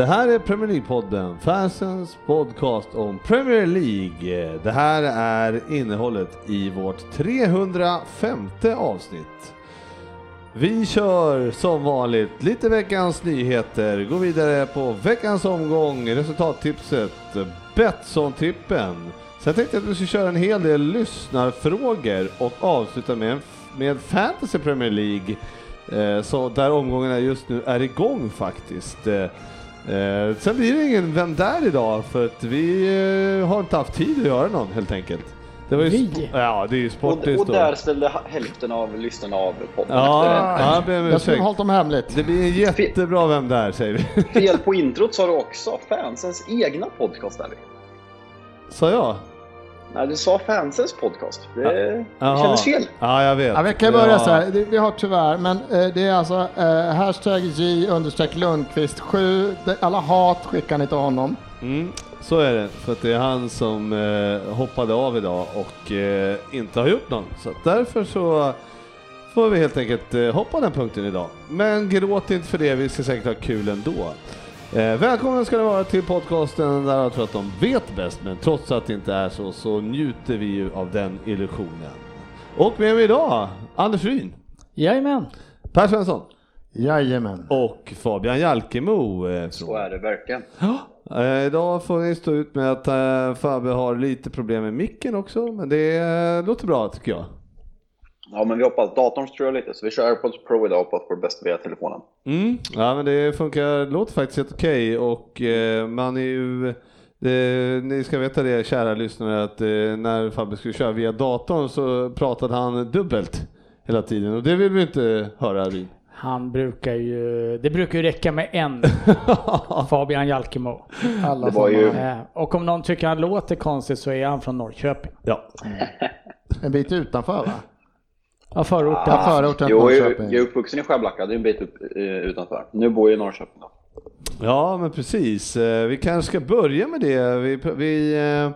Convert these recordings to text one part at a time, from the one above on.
Det här är Premier League-podden, fansens podcast om Premier League. Det här är innehållet i vårt 305 avsnitt. Vi kör som vanligt lite veckans nyheter, går vidare på veckans omgång, resultattipset, Betsson-trippen. Sen tänkte jag att vi skulle köra en hel del lyssnarfrågor och avsluta med, med Fantasy Premier League. Eh, så där omgångarna just nu är igång faktiskt. Eh, Eh, sen blir det ingen Vem där idag för att vi eh, har inte haft tid att göra någon helt enkelt. Det var ju Vi? ja, det är ju Och, sportis och då. där ställde ha- hälften av lyssnarna av podden. Ja, ja, jag ber om Jag skulle ursäkt. hållit dem hemligt. Det blir en jättebra Vem där säger vi. Fel på introt sa du också. Fansens egna podcast där. Sa jag? Nej, du sa fansens podcast. Det, det kändes fel. Ja, jag vet. Ja, vi kan börja Ja. så här, vi har tyvärr, men eh, det är alltså eh, hashtag J understreck Lundqvist 7. Det- Alla hat skickar ni till honom. Mm, så är det, för att det är han som eh, hoppade av idag och eh, inte har gjort någon. Så därför så får vi helt enkelt eh, hoppa den punkten idag. Men gråt inte för det, vi ska säkert ha kul ändå. Eh, välkommen ska ni vara till podcasten där jag tror att de vet bäst, men trots att det inte är så, så njuter vi ju av den illusionen. Och med mig idag, Anders Ryn, Jajamän. Per Svensson Jajamän. och Fabian Jalkemo. Eh, Så är det verkligen. Eh, idag får ni stå ut med att eh, Fabbe har lite problem med micken också, men det eh, låter bra tycker jag. Ja, men vi hoppas datorn strul lite, så vi kör AirPods Pro idag och hoppas på det bästa via telefonen. Mm. Ja men det funkar, låter faktiskt helt okej och eh, man är ju eh, ni ska veta det kära lyssnare att eh, när Fabbe skulle köra via datorn så pratade han dubbelt hela tiden och det vill vi inte höra Ryn. Han brukar ju, det brukar ju räcka med en Fabian Jalkemo. Alla Det ju- Eh, Och om någon tycker han låter konstigt så är han från Norrköping. Ja. en bit utanför va? Ja, förorten. Ja, förorten Jo, jag, är uppvuxen i Skärblacka, det är en bit upp, eh, utanför. Nu bor jag i Norrköping då. Ja, men precis. Eh, Vi kanske ska börja med det. Vi, vi eh,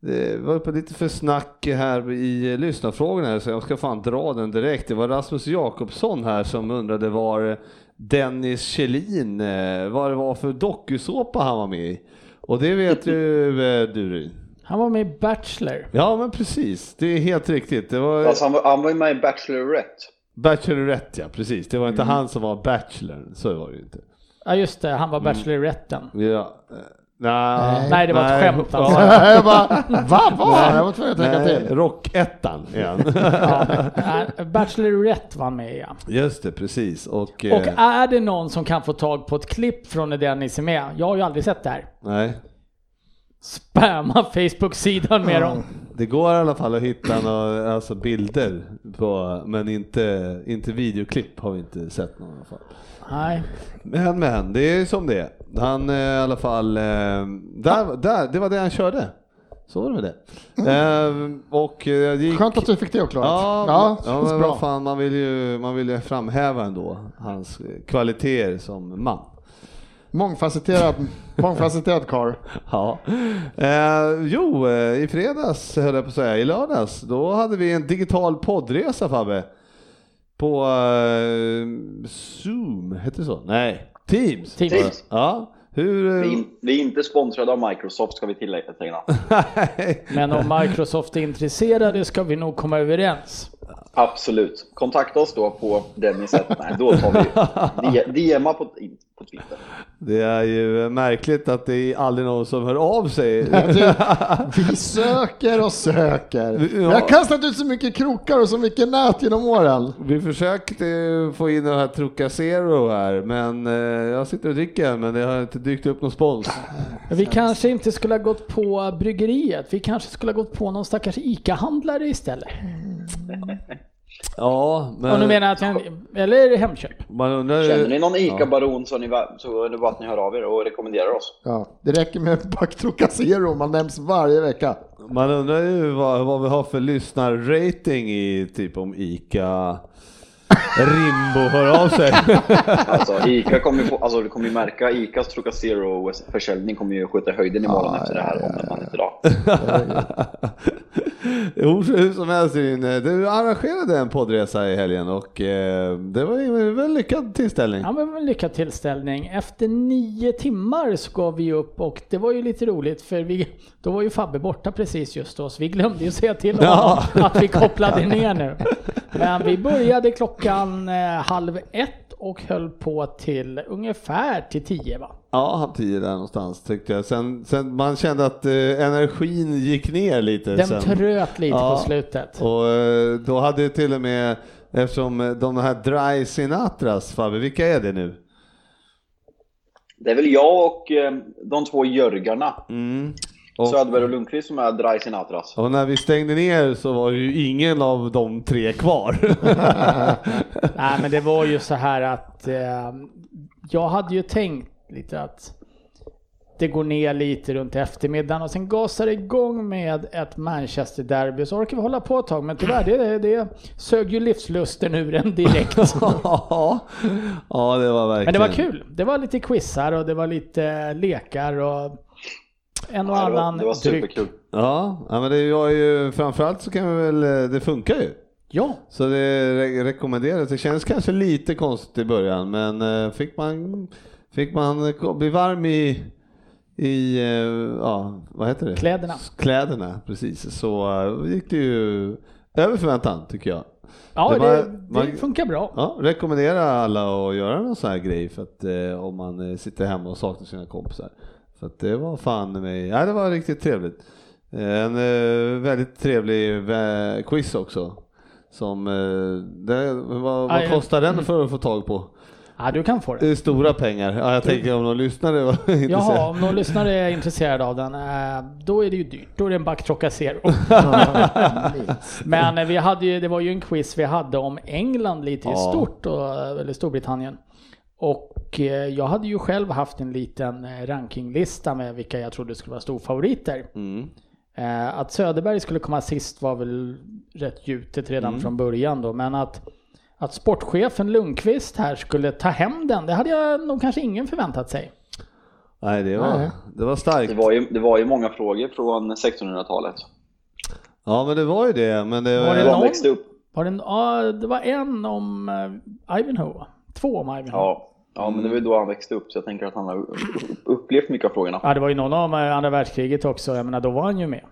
det var på lite för snack här i eh, lyssnarfrågorna här, så jag ska fan dra den direkt. Det var Rasmus Jakobsson här som undrade var Dennis Kjellin, eh, vad det var för dokusåpa han var med i. Och det vet ju eh, du Ryn. Han var med i Bachelor. Ja, men precis. Det är helt riktigt. Det var Alltså, han, var, han var ju med i Bachelorette. Bachelorette, ja precis. Det var inte han som var Bachelor, så var det ju inte. Ja just det, han var Bacheloretten. Ja. eh, Nej, Nej, det var ett skämt Ja, alltså. jag bara, vad var det? Jag var tvungen att tänka Nej, till. Rockettan igen. Ja, nej, Bachelorette var med ja. Just det, precis. Och, Och eh, är det någon som kan få tag på ett klipp från när Dennis är med? Jag har ju aldrig sett det här. nej, Spamma Facebook-sidan med dem. det går i alla fall att hitta några, alltså bilder på, men inte, inte videoklipp har vi inte sett någon i alla fall. Nej. Men, men, det är som det är. Han eh, i alla fall, eh, där, där, det var det han körde. Så var det med det. Eh, och eh, det gick... Skönt att du fick det uppklarat. Ja, ja, ja men bra. vad fan, man vill ju, man vill ju framhäva ändå hans kvaliteter som man. Mångfacetterad, mångfacetterad karl. Ja. Eh, jo, eh, i fredags höll jag på att säga, i lördags, då hade vi en digital poddresa Fabbe. På eh, Zoom, hette det så? Nej, Teams. Teams. Ja, hur... Vi eh, är, in, vi är inte sponsrade av Microsoft ska vi tillägga. Men om Microsoft är intresserade ska vi nog komma överens. Absolut. Kontakta oss då på Dennis Nej, då tar vi DMa på, på Twitter. Det är ju märkligt att det är aldrig någon som hör av sig. Vi söker och söker. Ja. har kastat ut så mycket krokar och så mycket nät genom åren. Vi försökte få in den här Trocacero här, men eh, jag sitter och dricker men det har inte dykt upp någon spons. Vi kanske inte skulle ha gått på bryggeriet. Vi kanske skulle ha gått på någon stackars ICA-handlare istället. Ja, men Och nu menar jag att jag, eller Hemköp. man undrar Känner ni någon ICA-baron så, är ni så är det bara att ni hör av er och rekommenderar oss. Ja, det räcker med en pack Trocacero, man nämns varje vecka. Man undrar ju vad, vad vi har för lyssnarrating i typ om ICA Rimbo hör av sig. Alltså, Ica kommer ju få, alltså, du kommer ju märka Icas Trocacero-försäljning kommer ju skjuta i höjden imorgon efter det här om man inte idag. Hur som helst du arrangerade en poddresa i helgen och eh, det var ju en väldigt lyckad tillställning. Ja men en lyckad tillställning. Efter nio timmar så gav vi upp och det var ju lite roligt för vi, då var ju Fabbe borta precis just då så vi glömde ju säga till honom att vi kopplade ner nu. Men vi började klockan eh, halv ett och höll på till ungefär till tio va? Ja, halv tio där någonstans tyckte jag. Sen, sen man kände att eh, energin gick ner lite. Den sen. tröt lite Ja. på slutet. Och eh, då hade ju till och med, eftersom de här Dry Sinatras, Fabbe, vilka är det nu? Det är väl jag och eh, de två Jörgarna, Mm. Och, Söderberg och Lundqvist, som är Dry Sinatras. och när vi stängde ner så var ju ingen av de tre kvar. Nej men det var ju så här att eh, jag hade ju tänkt lite att det går ner lite runt eftermiddagen och sen gasar det igång med ett Manchester-derby. Så orkar vi hålla på ett tag men tyvärr det, det sög ju livslusten ur en direkt. ja, ja, det var verkligen. Men det var kul. Det var lite quizar och det var lite lekar och en och Ja, det var, annan det var dryck. superkul. Ja, ja, men det var ju framförallt så kan vi väl, det funkar ju. Ja, Så det re- rekommenderas. Det känns kanske lite konstigt i början, men eh, fick man, fick man bli varm i, i eh, ja, vad heter det? Kläderna. Kläderna, precis. Så eh, gick det ju över förväntan tycker jag. ja Det det, man- funkar bra. Ja, rekommenderar alla att göra någon sån här grej för att eh, om man sitter hemma och saknar sina kompisar. För att det var fan mig, ja det var riktigt trevligt. Eh, En eh, väldigt trevlig eh, quiz också. Som, eh, det, vad, vad kostar den för att få tag på? Ja, du kan få det. Det är stora pengar. Ja, jag tänker om någon lyssnare var Jaha, intresserad. om någon lyssnare är intresserad av den, eh, då är det ju dyrt. Då är det en back Trocacero. Men eh, vi hade ju, det var ju en quiz vi hade om England lite i Ja. stort, och, eller Storbritannien. Och eh, jag hade ju själv haft en liten eh, rankinglista med vilka jag trodde skulle vara storfavoriter. Mm. Eh, Att Söderberg skulle komma sist var väl rätt gjutet redan Mm. från början då, men att, att sportchefen Lundqvist här skulle ta hem den, det hade jag nog kanske ingen förväntat sig. Nej, det var, Nej. det var starkt. Det var, ju, det var ju många frågor från 1600-talet. Ja, men det var ju det. Men det Var det Hur han någon? växte upp. Var det, ja, det var en om Ivanhoe, va? Två om Ivanhoe. Ja. Ja, ja, men det var ju då han växte upp, så jag tänker att han har upplevt mycket av frågorna. det var ju någon om eh, andra världskriget också, jag menar då var han ju med.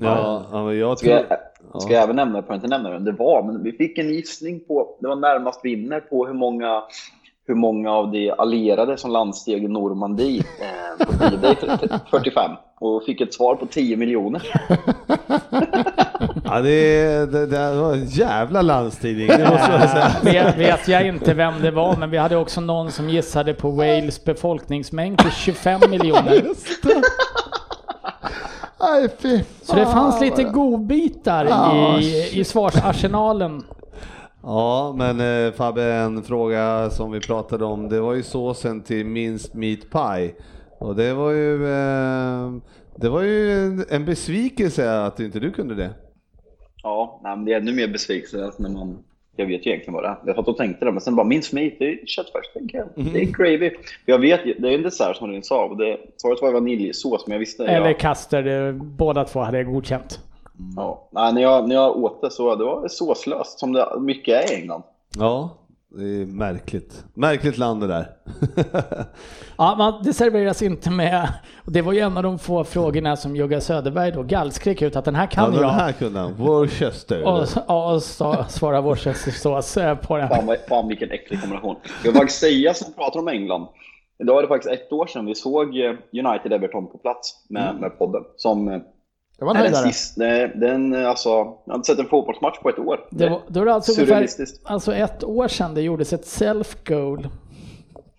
Ja, ja, men jag Ska tror... jag, ska jag även nämna, jag inte nämna vem det var, men vi fick en gissning på, det var närmast vinner på hur många, hur många av de allierade som landsteg i Normandie eh, på D-Day 45 och fick ett svar på 10 miljoner. Ja, det, det, det var en jävla landstidning, det måste jag säga. vet, vet jag inte vem det var, men vi hade också någon som gissade på Wales befolkningsmängd till 25 miljoner. Fy Så det fanns fan, lite godbitar i, i svarsarsenalen. Ja, men eh, Fabbe, en fråga som vi pratade om, det var ju såsen till minst meat pie. Och det var ju, eh, det var ju en, en besvikelse att inte du kunde det. Ja, nej, men det är ännu mer besvikelse när man jag vet ju egentligen vad det är. Jag satt och tänkte det, men sen bara minns mig, det är köttfärs, tänker jag. Det är gravy. Jag vet, det är en dessert som du sa, och det, svaret var vaniljsås, men jag visste Eller jag, Kaster, båda två hade jag godkänt. ja, nej, när, jag, när jag åt det så det var såslöst, som det mycket är i England. Ja, det är märkligt. Märkligt land det där. Ja, men det serveras inte med. Och det var ju en av de få frågorna som Jugga Söderberg då gallskrek ut att den här ja, kan den jag. här kunde han. Worcester. Och, och så svarar worcestersås eh, på den. Fan, fan vilken äcklig kombination. Jag vill bara säga som pratar om England. Idag är det faktiskt ett år sedan vi såg eh, United-Everton på plats med, Mm. med podden. Som eh, Det var den nöjdare. sista, det- den, eh, alltså, jag har inte sett en fotbollsmatch på ett år. Det var, då är det alltså ungefär alltså ett år sedan det gjordes ett self-goal.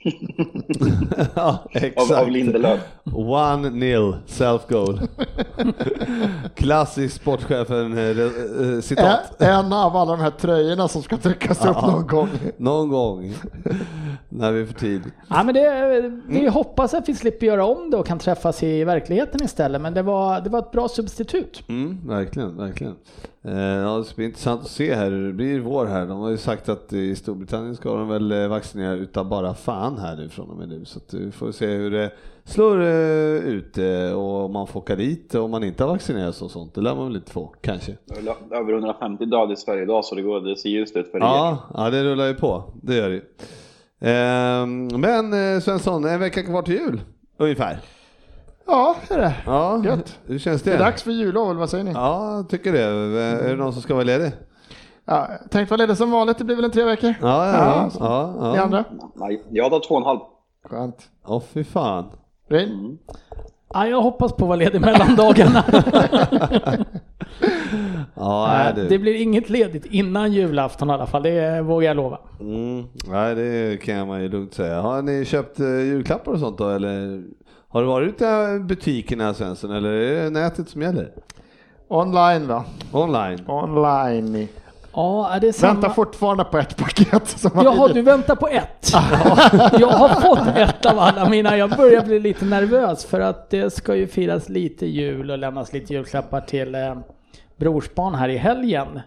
ja, Av, exakt. av Lindelöf. One nil self-goal. Klassisk sportchefen eh, eh, citat. En av alla de här tröjorna som ska tryckas upp någon gång. Någon gång. När vi får tid. Ja, men det, vi Mm. hoppas att vi slipper göra om det och kan träffas i verkligheten istället. Men det var, det var ett bra substitut. Mm, verkligen, verkligen. Eh, ja, det ska bli intressant att se här hur det blir i vår här. De har ju sagt att i Storbritannien ska de väl vaccinera utan bara fan här nu från och med nu. Så att vi får se hur det slår eh, ut eh, och om man får åka dit och om man inte har vaccinerats och sånt. Det lär man väl inte få, kanske. Över 150 döda i Sverige idag så det, går, det ser ljust ut för er. Ja, ja, det rullar ju på. Det gör det. Ehm, Men eh, Svensson, en vecka kvar till jul, ungefär. Ja, det är det. Ja, Gött. hur känns det? Det är dags för jullov, eller vad säger ni? Ja, jag tycker det. Är det någon som ska vara ledig? Ja, tänkt vara ledig som vanligt, det blir väl en tre veckor. Ja, ja, ja. ja, ja. Ni andra? Nej, jag tar två och en halv. Skönt. Åh fy fan. Rin? Ja, jag hoppas på att vara ledig mellan dagarna. Ja, nej, det du. blir inget ledigt innan julafton i alla fall, det vågar jag lova. Mm, nej, det kan man ju lugnt säga. Har ni köpt eh, julklappar och sånt då, eller? Har du varit ute i butikerna Svensson, eller är det nätet som gäller? Online va? Online? Online. Ja, är det samma... Väntar fortfarande på ett paket som Jaha, du väntar på ett. Jag har fått ett av alla mina. Jag börjar bli lite nervös för att det ska ju firas lite jul och lämnas lite julklappar till eh, brorsbarn här i helgen.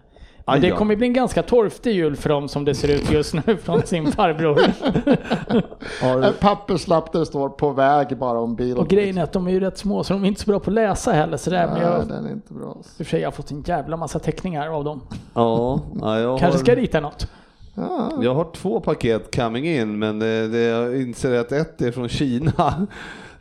Aj det kommer bli en ganska torftig jul för dem som det ser ut just nu från sin farbror. En papperslapp där det står på väg bara om bil. Och grejen är att de är ju rätt små så de är inte så bra på att läsa heller. Så där, men Nej, jag, i den är inte bra. och för sig, jag har fått en jävla massa teckningar av dem. Ja, ja jag, Kanske ska har, rita något. Ja, jag har två paket coming in, men det, det, jag inser att ett är från Kina.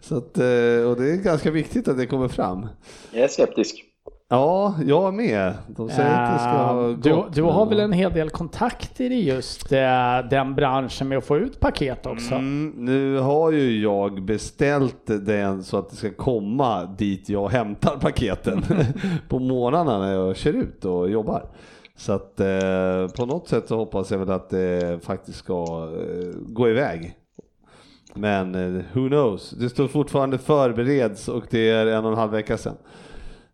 Så att, eh, och det är ganska viktigt att det kommer fram. Jag är skeptisk. Ja, jag med. De säger att det ska du, du har men- väl en hel del kontakter i just eh, den branschen med att få ut paket också? Mm, nu har ju jag beställt den så att det ska komma dit jag hämtar paketen på morgnarna när jag kör ut och jobbar. Så att eh, på något sätt så hoppas jag väl att det faktiskt ska eh, gå iväg. Men eh, who knows? Det står fortfarande förbereds och det är en och en halv vecka sedan.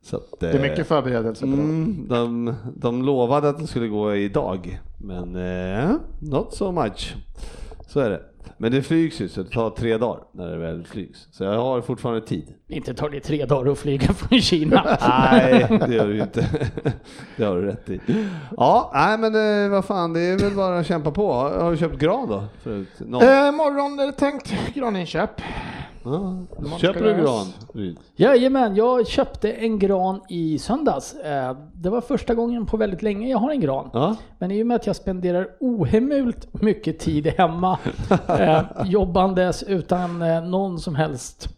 Så att, det är mycket förberedelse på det. Mm, de, de lovade att det skulle gå idag, men eh, not so much. Så är det. Men det flygs ju så det tar tre dagar när det väl flygs. Så jag har fortfarande tid. Inte tar det tre dagar att flyga från Kina. Nej, det gör du inte. Det har du rätt i. Ja, nej men eh, vad fan, det är väl bara att kämpa på. Har, har du köpt gran då? Förut? Någon? Eh, morgon är det tänkt graninköp. Ja, ska köper du gran? Jajamän, jag köpte en gran i söndags. Eh, Det var första gången på väldigt länge jag har en gran. Ja, Men i och med att jag spenderar ohemult mycket tid hemma eh, jobbandes utan eh, någon som helst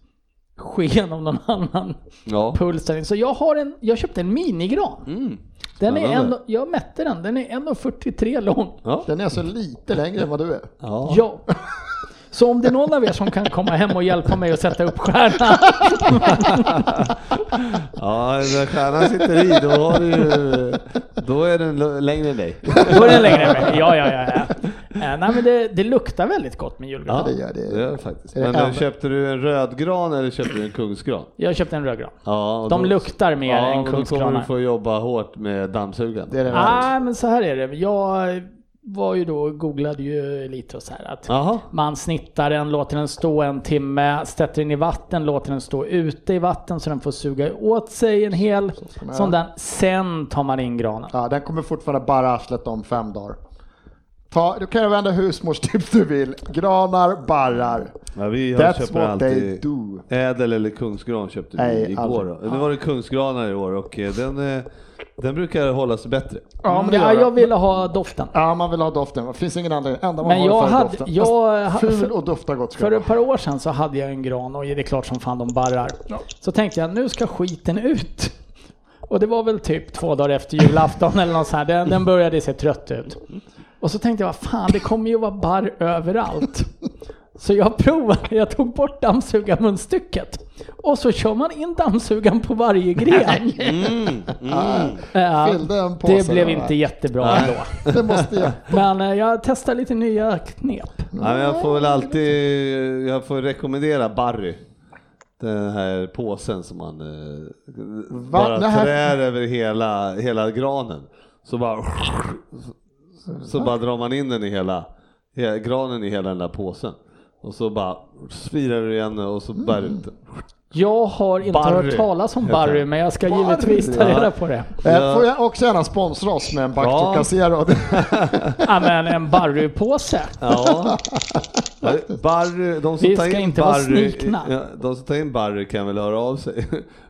sken av någon annan ja. puls där inne. Så jag, har en, jag köpte en minigran. Mm. Den är en, jag mätte den, den är 1,43 lång. Ja. Den är alltså lite längre än vad du är. Ja. Ja. Så om det är någon av er som kan komma hem och hjälpa mig att sätta upp stjärnan. Ja, när stjärnan sitter i då har du då är den längre än dig. Då är den längre än mig. Ja, ja, ja. ja. Eh, nej, men det, det luktar väldigt gott med julgran. det gör det. det gör det faktiskt. Men eh, även- köpte du en rödgran eller köpte du en kungsgran? Jag köpte en rödgran. Ja, och De då- luktar mer ja, än men Då kommer kungsgranar. du få jobba hårt med dammsugaren. Det är det Nej, men så här är det. Jag var ju då, googlade ju lite och så här att Jaha. man snittar den, låter den stå en timme, sätter den i vatten, låter den stå ute i vatten så den får suga åt sig en hel man sån där. Sen tar man in granen. Ja, den kommer fortfarande bara arslet om fem dagar. Ta, du kan ju vända husmorstips du vill. Granar, barrar. Ja, vi har That's köper what they alltid do. ädel eller kungsgran köpte vi Nej, igår. aldrig. Nu var det kungsgranar i år och eh, den, eh, den brukar hålla sig bättre. Ja, men det ja, jag ville ha doften. Ja, man vill ha doften. Det finns ingen anledning. Enda man Men har jag för hade, doften. jag, Fast Ful och doftar gott För ett par år sedan så hade jag en gran och det är klart som fan de barrar. Så tänkte jag nu ska skiten ut. Och det var väl typ två dagar efter julafton eller något sånt här. Den, den började se trött ut. Och så tänkte jag, vad fan det kommer ju vara barr överallt. Så jag provade, jag tog bort dammsugarmunstycket och så kör man in dammsugaren på varje gren. Mm, mm. Ja, det blev inte va? jättebra ändå. Det måste jag. Men eh, jag testar lite nya knep. Ja, men jag får väl alltid, jag får rekommendera Barry. Den här påsen som man eh, bara Det här- trär över hela, hela granen. Så bara, så bara drar man in den i hela, he- granen i hela den där påsen. Och så bara svirar du igen och så bär ut den. Jag har inte Barry hört talas om Barry, men jag ska givetvis ta Ja. reda på det. Eh, Får jag också gärna sponsra oss med en Ja. Bacto Casero? Ja, men en Barry-påse. Ja. Barry, de som Vi tar ska in inte vara Barry, snikna. ja, de som tar in Barry kan väl höra av sig.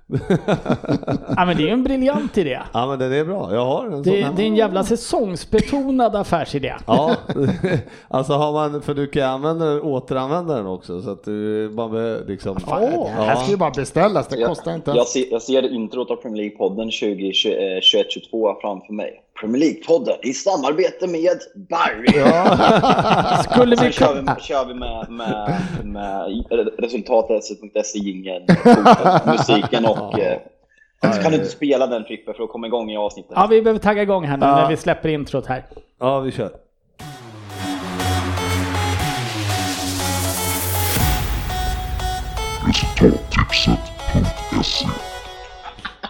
Ja, men det är ju en briljant idé. Ja men den är bra, jag har en sån Det, hemma. det är en jävla säsongsbetonad affärsidé. Ja, alltså har man, för du kan använda den, återanvända den också så att du bara behöver liksom... Åh, det här ska ju bara beställas, det kostar inte Jag ser, jag ser introt av Premier League-podden 2021-22 framför mig. Premier League-podden i samarbete med Barry. Skulle vi kör vi, kör vi med, med, med resultatet.se jingeln, musiken och... eh, Så kan du inte spela den Frippe för att komma igång i avsnittet. Ja, vi behöver tagga igång här nu Ja. när vi släpper introt här. Ja, vi kör.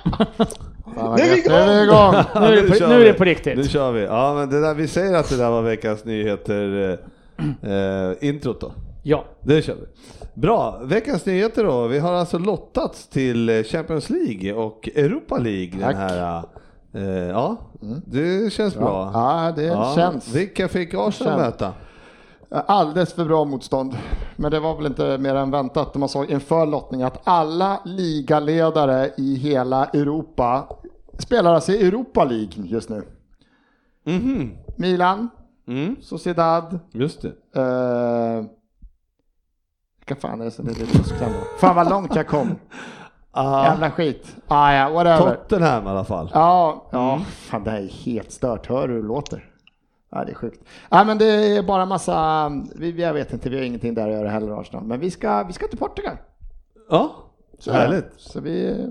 Fan, vad gött. Nu är vi igång! Nu är det på- nu är vi. det på riktigt. Nu kör vi. Ja, men det där, vi säger att det där var veckans nyheter, eh, eh, introt då. Ja. Det kör vi. Bra, veckans nyheter då. Vi har alltså lottats till Champions League och Europa League. Den Tack. här, eh, ja, det känns bra. Ja, det känns. Vilka fick Arsenal möta? Alldeles för bra motstånd. Men det var väl inte mer än väntat när man såg inför lottning att alla ligaledare i hela Europa spelar alltså i Europa League just nu. Mhm. Milan, Mm, Sociedad, just det. eh, vilka fan är det som är lite? Fan vad långt jag kom. Aha. Jävla skit. Ah, ja, whatever. Tottenham i alla fall. Ja, ja, fan det här är helt stört. Hör hur det låter? Ja, det är sjukt. Ja, men det är bara massa, vi, jag vet inte, vi har ingenting där att göra heller Arsenal. Men vi ska, vi ska till Portugal. Ja, så härligt. Så vi,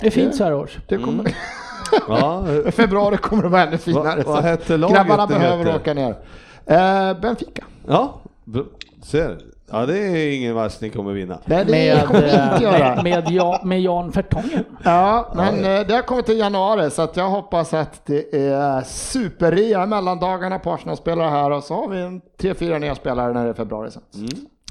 Det är fint så här års. det kommer, Ja, eh, februari kommer det vara ännu finare. Vad- vad hette laget Grabbarna behöver hette? åka ner. Eh, Benfica. ja, ser. Ja, det är ingen match ni kommer vinna. Nej, det Med, kommer eh, inte göra. med, med, ja, med Jan Fertongen. Ja, men eh, det har kommit till januari så att jag hoppas att det är superrea mellandagarna på Arsenal-spelare här och så har vi en tre, fyra nya spelare när det är februari sen. Mm,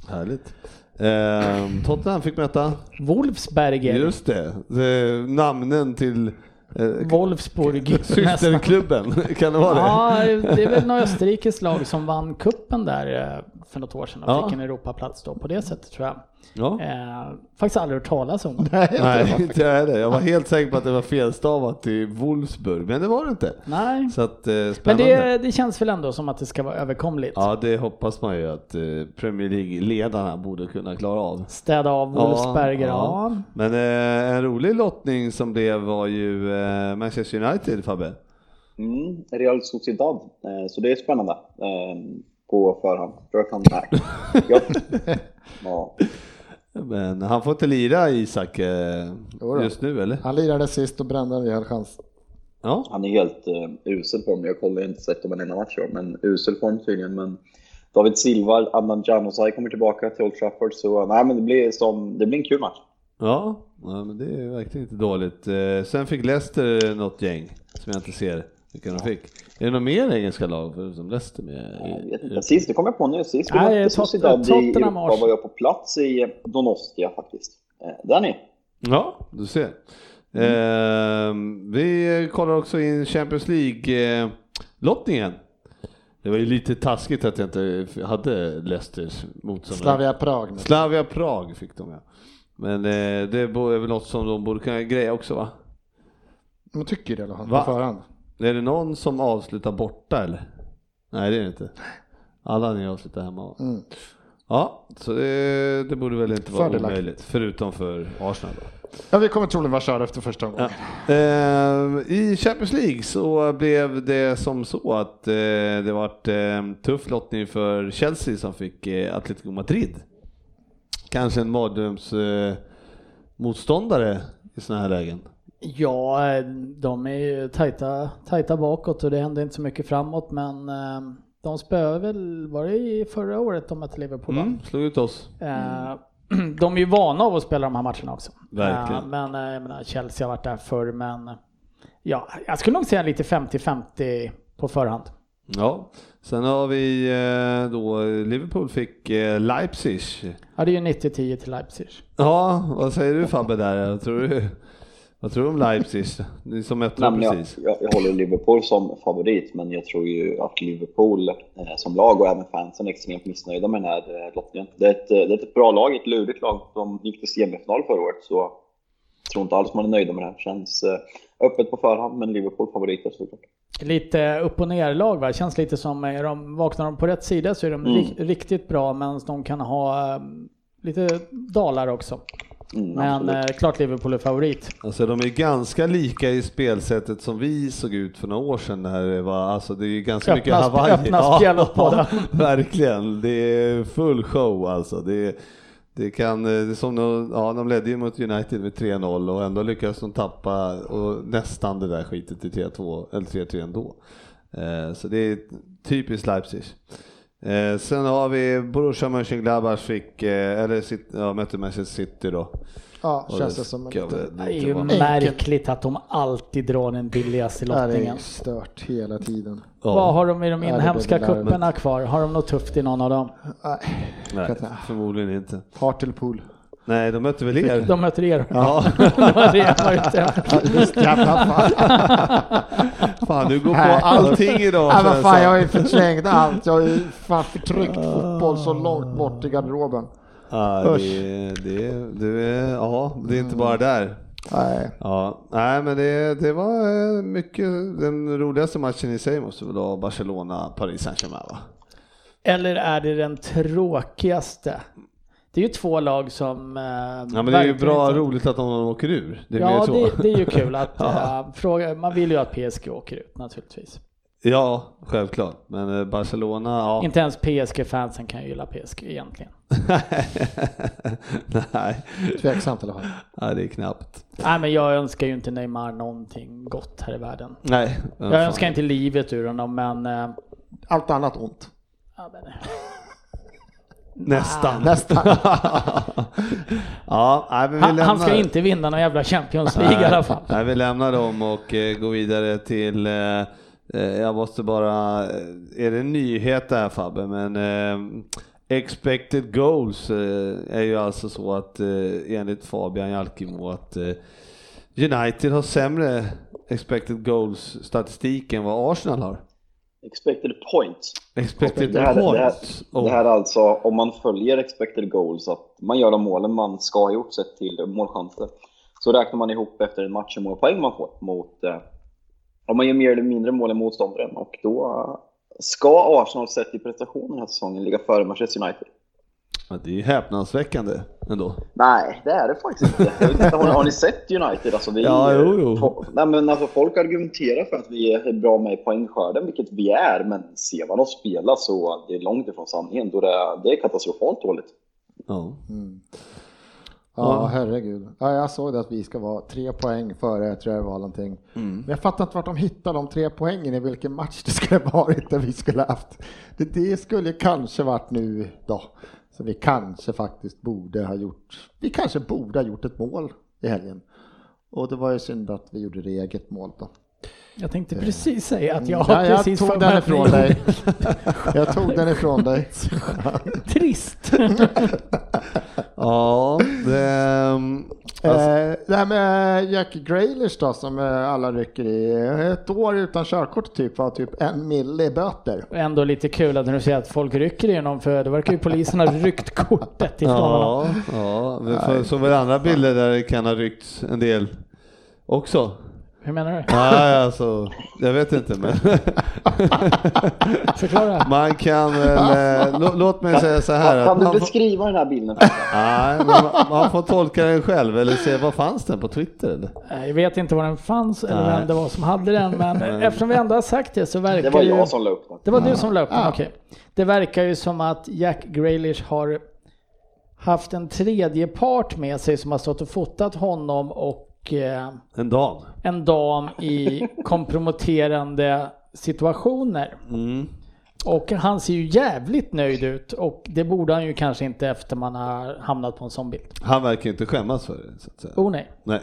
härligt. Ehm, Tottenham fick möta, Wolfsberger. just det, det namnen till eh, Wolfsburg. nästan. systerklubben, kan det vara det? Ja, det är väl några österrikiskt lag som vann kuppen där eh, för något år sedan och Ja. fick en Europaplats då på det sättet tror jag. Ja. Eh, faktiskt aldrig hört talas om. Nej, inte jag heller. Jag var helt säker på att det var felstavat till Wolfsburg, men det var det inte. Nej, Så att, eh, men det, det känns väl ändå som att det ska vara överkomligt. Ja, det hoppas man ju att eh, Premier League-ledarna borde kunna klara av. Städa av Wolfsberger, ja. Men eh, en rolig lottning som blev var ju eh, Manchester United, Fabbe. Mm, Real Sociedad. Eh, Så det är spännande eh, på förhand. First hand back. ja. ja. Men han får inte lira Isak eh, just nu, eller? Han lirade sist och brände en rejäl chans. Ja. Han är helt uh, usel form. Jag kollar inte sett om en enda match men usel form tydligen. Men David Silva, Adnan Januzaj kommer tillbaka till Old Trafford. Så nej, men det blir, som, det blir en kul match. Ja, ja men det är verkligen inte dåligt. Eh, sen fick Leicester något gäng som jag inte ser vilka de fick. Är det något mer engelska lag förutom Leicester med? Jag vet inte. Sist, det kom jag på nu. Sist vi Nej, mötte Tot- Sociedad i Europa var jag på plats i Donostia faktiskt. Eh, Där ni. Ja, du ser. Eh, vi kollar också in Champions League-lottningen. det var ju lite taskigt att jag inte hade Leicesters motståndare. Slavia Prag. Slavia Prag fick de ja. Men eh, det är väl något som de borde kunna greja också va? Man tycker det i alla fall på förhand. Är det någon som avslutar borta eller? Nej det är det inte. Alla ni avslutar hemma? Mm. Ja, så det, det borde väl inte vara Fördelaktigt. omöjligt, förutom för Arsenal. Då. Ja, vi kommer troligen vara körda efter första omgången. Eh, I Champions League så blev det som så att eh, det vart eh, tuff lottning för Chelsea som fick eh, Atletico Madrid. Kanske en mardröms eh, motståndare i sådana här lägen. Ja, de är ju tajta, tajta bakåt och det händer inte så mycket framåt men eh, de spöade väl, var det i förra året de mötte Liverpool? Mm, slog ut oss. Eh, De är ju vana av att spela de här matcherna också. Verkligen. Eh, Men eh, jag menar, Chelsea har varit där förr men ja, jag skulle nog säga lite 50-50 på förhand. Ja, sen har vi eh, då Liverpool fick eh, Leipzig. Ja, det är ju 90-10 till Leipzig. Ja, vad säger du Fabbe där? Tror du, vad tror du om Leipzig? Ni som mötte dem men jag, precis. jag, jag håller Liverpool som favorit, men jag tror ju att Liverpool eh, som lag och även fansen är extremt missnöjda med den här eh, lottningen. Det är, ett, eh, det är ett bra lag, ett lurigt lag. De gick till semifinal förra året, så jag tror inte alls man är nöjda med det här. Känns eh, öppet på förhand, men Liverpool favoriter såklart. Lite upp och ner lag va? Känns lite som, är de, vaknar de på rätt sida så är de Mm. ri- riktigt bra men de kan ha eh, lite dalar också. Mm, Men absolut. eh, klart Liverpool är favorit. Alltså de är ganska lika i spelsättet som vi såg ut för några år sedan. När det, var, alltså, det är ganska Öppna mycket Hawaii. öppna spel åt båda. verkligen. Det är full show alltså. Det, det kan, det är som de, ja, de ledde ju mot United med 3-0 och ändå lyckades de tappa och nästan det där skitet till 3-2 eller 3-3 ändå. Eh, så det är typiskt Leipzig. Eh, sen har vi Borussia Mönchengladbach fick, eh, eller sit, ja, mötte Manchester City då. Ja, Och känns det som en ska lite... väl Det är ju vara- märkligt att de alltid drar den billigaste Ja, det är lottningen. stört hela tiden. Ja. Vad har de i de inhemska cuperna kvar? Har de något tufft i någon av dem? Nej, Nej, förmodligen inte. Hartlepool. Nej, de mötte väl er? De möter er. Ja, var ute efter. Just jävla fan. fan du går på Nej. allting idag. Nej, Svensson. fan, jag har ju förträngt allt. Jag har ju fan förtryckt fotboll så långt bort i garderoben. Ja, det, det, det, ja, det är inte bara där. Nej. Ja, nej men det, det var eh, mycket, den roligaste matchen i sig måste väl vara Barcelona-Paris Saint-Germain va? Eller är det den tråkigaste? Det är ju två lag som... eh, Ja men det är ju bra inte- roligt att de åker ur. Det är Ja, det, det är ju kul att Ja. eh, fråga, man vill ju att PSG åker ut naturligtvis. Ja, självklart. Men eh, Barcelona, ja. Inte ens PSG-fansen kan ju gilla PSG egentligen. nej. Tveksamt i alla fall. nej, det är knappt. Nej men jag önskar ju inte Neymar någonting gott här i världen. Nej. Jag fan. önskar inte livet ur honom men... eh, Allt annat ont. ja, men Nästan. Nästan. ja, nej, han, han ska inte vinna någon jävla Champions League i alla fall. Nej, vi lämnar dem och eh, går vidare till, eh, eh, jag måste bara, eh, är det en nyhet där Fabbe, men eh, expected goals eh, är ju alltså så att eh, enligt Fabian Jalkemo att eh, United har sämre expected goals statistik än vad Arsenal har. Expected points. Expected Det här, det, här, points. det här är alltså om man följer expected goals, att man gör de målen man ska ha gjort sett till målchanser. Så räknar man ihop efter en match hur många poäng man får mot, eh, om man gör mer eller mindre mål än motståndaren. Och då eh, ska Arsenal sett i prestation den här säsongen ligga före Manchester United. Ja, det är ju häpnadsväckande ändå. Nej, det är det faktiskt inte. Jag vet inte har, ni, har ni sett United? Alltså, vi, Ja, jo, jo. fo- Nej, men alltså, folk argumenterar för att vi är bra med i poängskörden, vilket vi är. Men ser man oss spela så det är långt ifrån sanningen. Då det, det är katastrofalt dåligt. Ja. Ja, herregud. Ja, jag såg det att vi ska vara tre poäng före, tror jag det var någonting. Men jag fattar inte vart de hittade de tre poängen i vilken match det skulle varit där vi skulle haft. Det, det skulle kanske varit nu då. Så vi kanske faktiskt borde ha gjort, vi kanske borde ha gjort ett mål i helgen. Och det var ju synd att vi gjorde det eget mål då. Jag tänkte precis säga att jag har Ja, jag precis tog för den ifrån dig. Jag tog den ifrån dig. Trist. Ja, det, alltså, Eh, det här med Jack Grealish då som eh, alla rycker i. Ett år utan körkort typ var typ en mille i böter. Ändå lite kul att när du säger att folk rycker igenom för det verkar ju polisen ha ryckt kortet ifrån honom. Ja, ja. Såg väl andra bilder där det kan ha ryckts en del också. Hur menar du? Nej, alltså, jag vet inte men Förklara. man kan väl, eh, lå- låt mig säga så här. Kan att du man, får, beskriva den här bilden? nej, men man, man får tolka den själv eller se, vad fanns den på Twitter eller? Jag vet inte var den fanns eller Nej. vem det var som hade den, men eftersom vi ändå har sagt det så verkar Det var ju... jag som la upp den. Det var du som la upp den, Ja. okej. Det verkar ju som att Jack Grealish har haft en tredje part med sig som har stått och fotat honom och eh, En dam. en dam i komprometterande situationer. Mm. Och han ser ju jävligt nöjd ut och det borde han ju kanske inte efter man har hamnat på en sån bild. Han verkar inte skämmas för det. Så att säga. Oh nej. Nej.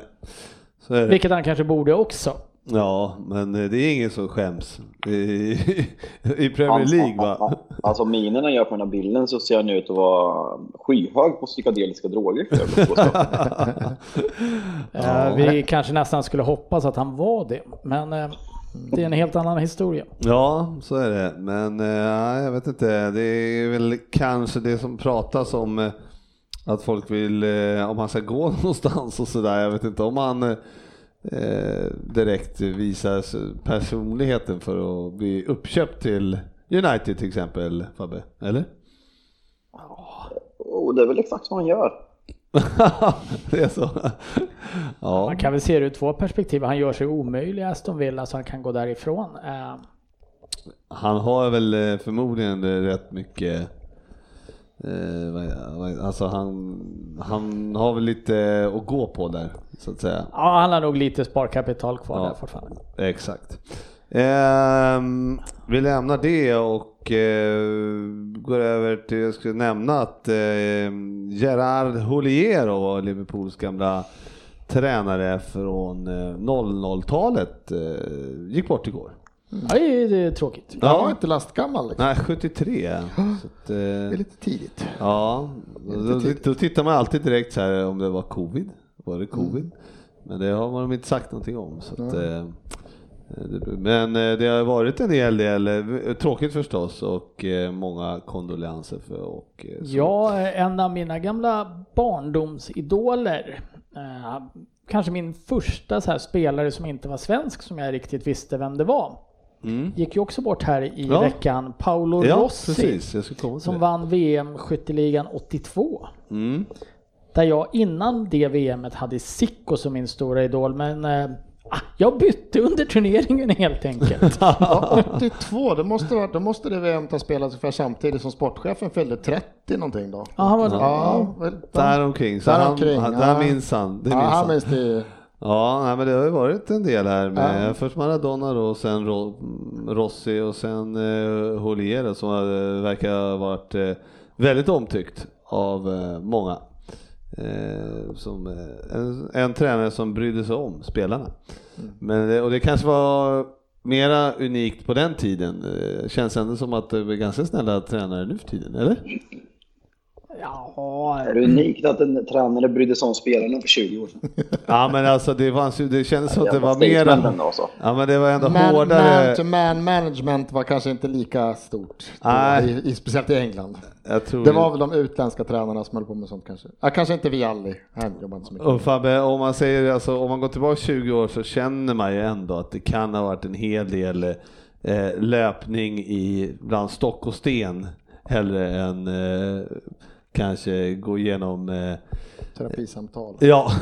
Vilket han kanske borde också. Ja, men eh, det är ingen som skäms i, i Premier League va? Alltså minen han gör på den här bilden så ser han ut att vara skyhög på psykedeliska droger. jag. Eh, vi kanske nästan skulle hoppas att han var det. Men eh, det är en helt annan historia. Ja, så är det. Men jag vet inte, det är väl kanske det som pratas om att folk vill, om han ska gå någonstans och sådär. Jag vet inte om han direkt visar s- personligheten för att bli uppköpt till United till exempel, Fabbe? Eller? Och det är väl exakt vad han gör. det är så? Ja. Man kan väl se det ur två perspektiv. Han gör sig omöjlig i Aston Villa så han kan gå därifrån. Eh, Han har väl eh, förmodligen eh, rätt mycket eh, Alltså han, han har väl lite att gå på där så att säga. Ja, han har nog lite sparkapital kvar Ja. där fortfarande. Exakt. Ehm, vi lämnar det och eh, går över till, jag skulle nämna att eh, Gerard Houllier var Liverpools gamla tränare från eh, 00-talet eh, gick bort igår. Ja, det är, det är tråkigt. Jag var inte lastgammal liksom. Nej, 73. Så att, Det är eh, lite tidigt. ja, då, då tittar man alltid direkt så här om det var covid. Var det covid? Men det har de inte sagt någonting om. Så att, eh, det- men eh, det har varit en hel del, eh, tråkigt förstås, och eh, många kondolenser för och eh, så. Ja, en av mina gamla barndomsidoler. Eh, kanske min första så här spelare som inte var svensk som jag riktigt visste vem det var. Mm. Gick ju också bort här i Ja. veckan. Paolo Ja, Rossi. Som det. vann VM skytteligan 82. Mm. Där jag innan det VMet hade Sicko som min stora idol. Men ah, jag bytte under turneringen helt enkelt. Ja, 82, då måste, då måste det VM ha spelats ungefär samtidigt som sportchefen fyllde 30 någonting då. ja, han var, Ja, väl, Där omkring, så Där han, omkring, han, ja. där minns han. Det ja, minns han han. minns det. Ja, nej, men det har ju varit en del här med Ja. först Maradona då, sen Ro, Rossi och sen eh, Holier som eh, verkar ha varit eh, väldigt omtyckt av eh, många. Som, en, en tränare som brydde sig om spelarna. Men, det- och det kanske var mera unikt på den tiden. Känns ändå som att det är ganska snälla tränare nu för tiden, eller? Ja, Är det unikt att en tränare brydde sig om spelarna för 20 år sedan? Ja men alltså det, fanns ju, det kändes som att det var ändå, alltså. Ja men det var ändå Man, hårdare. man to man management var kanske inte lika stort. då, Nej. I, i, speciellt i England. Jag tror Det var väl de utländska tränarna som höll på med sånt kanske. Ja, kanske inte vi aldrig. Han jobbar inte så mycket. Och Fabbe, om man säger alltså, om man går tillbaka 20 år så känner man ju ändå att det kan ha varit en hel del eh, löpning i bland stock och sten hellre än eh, kanske gå igenom eh, Terapisamtal. Ja,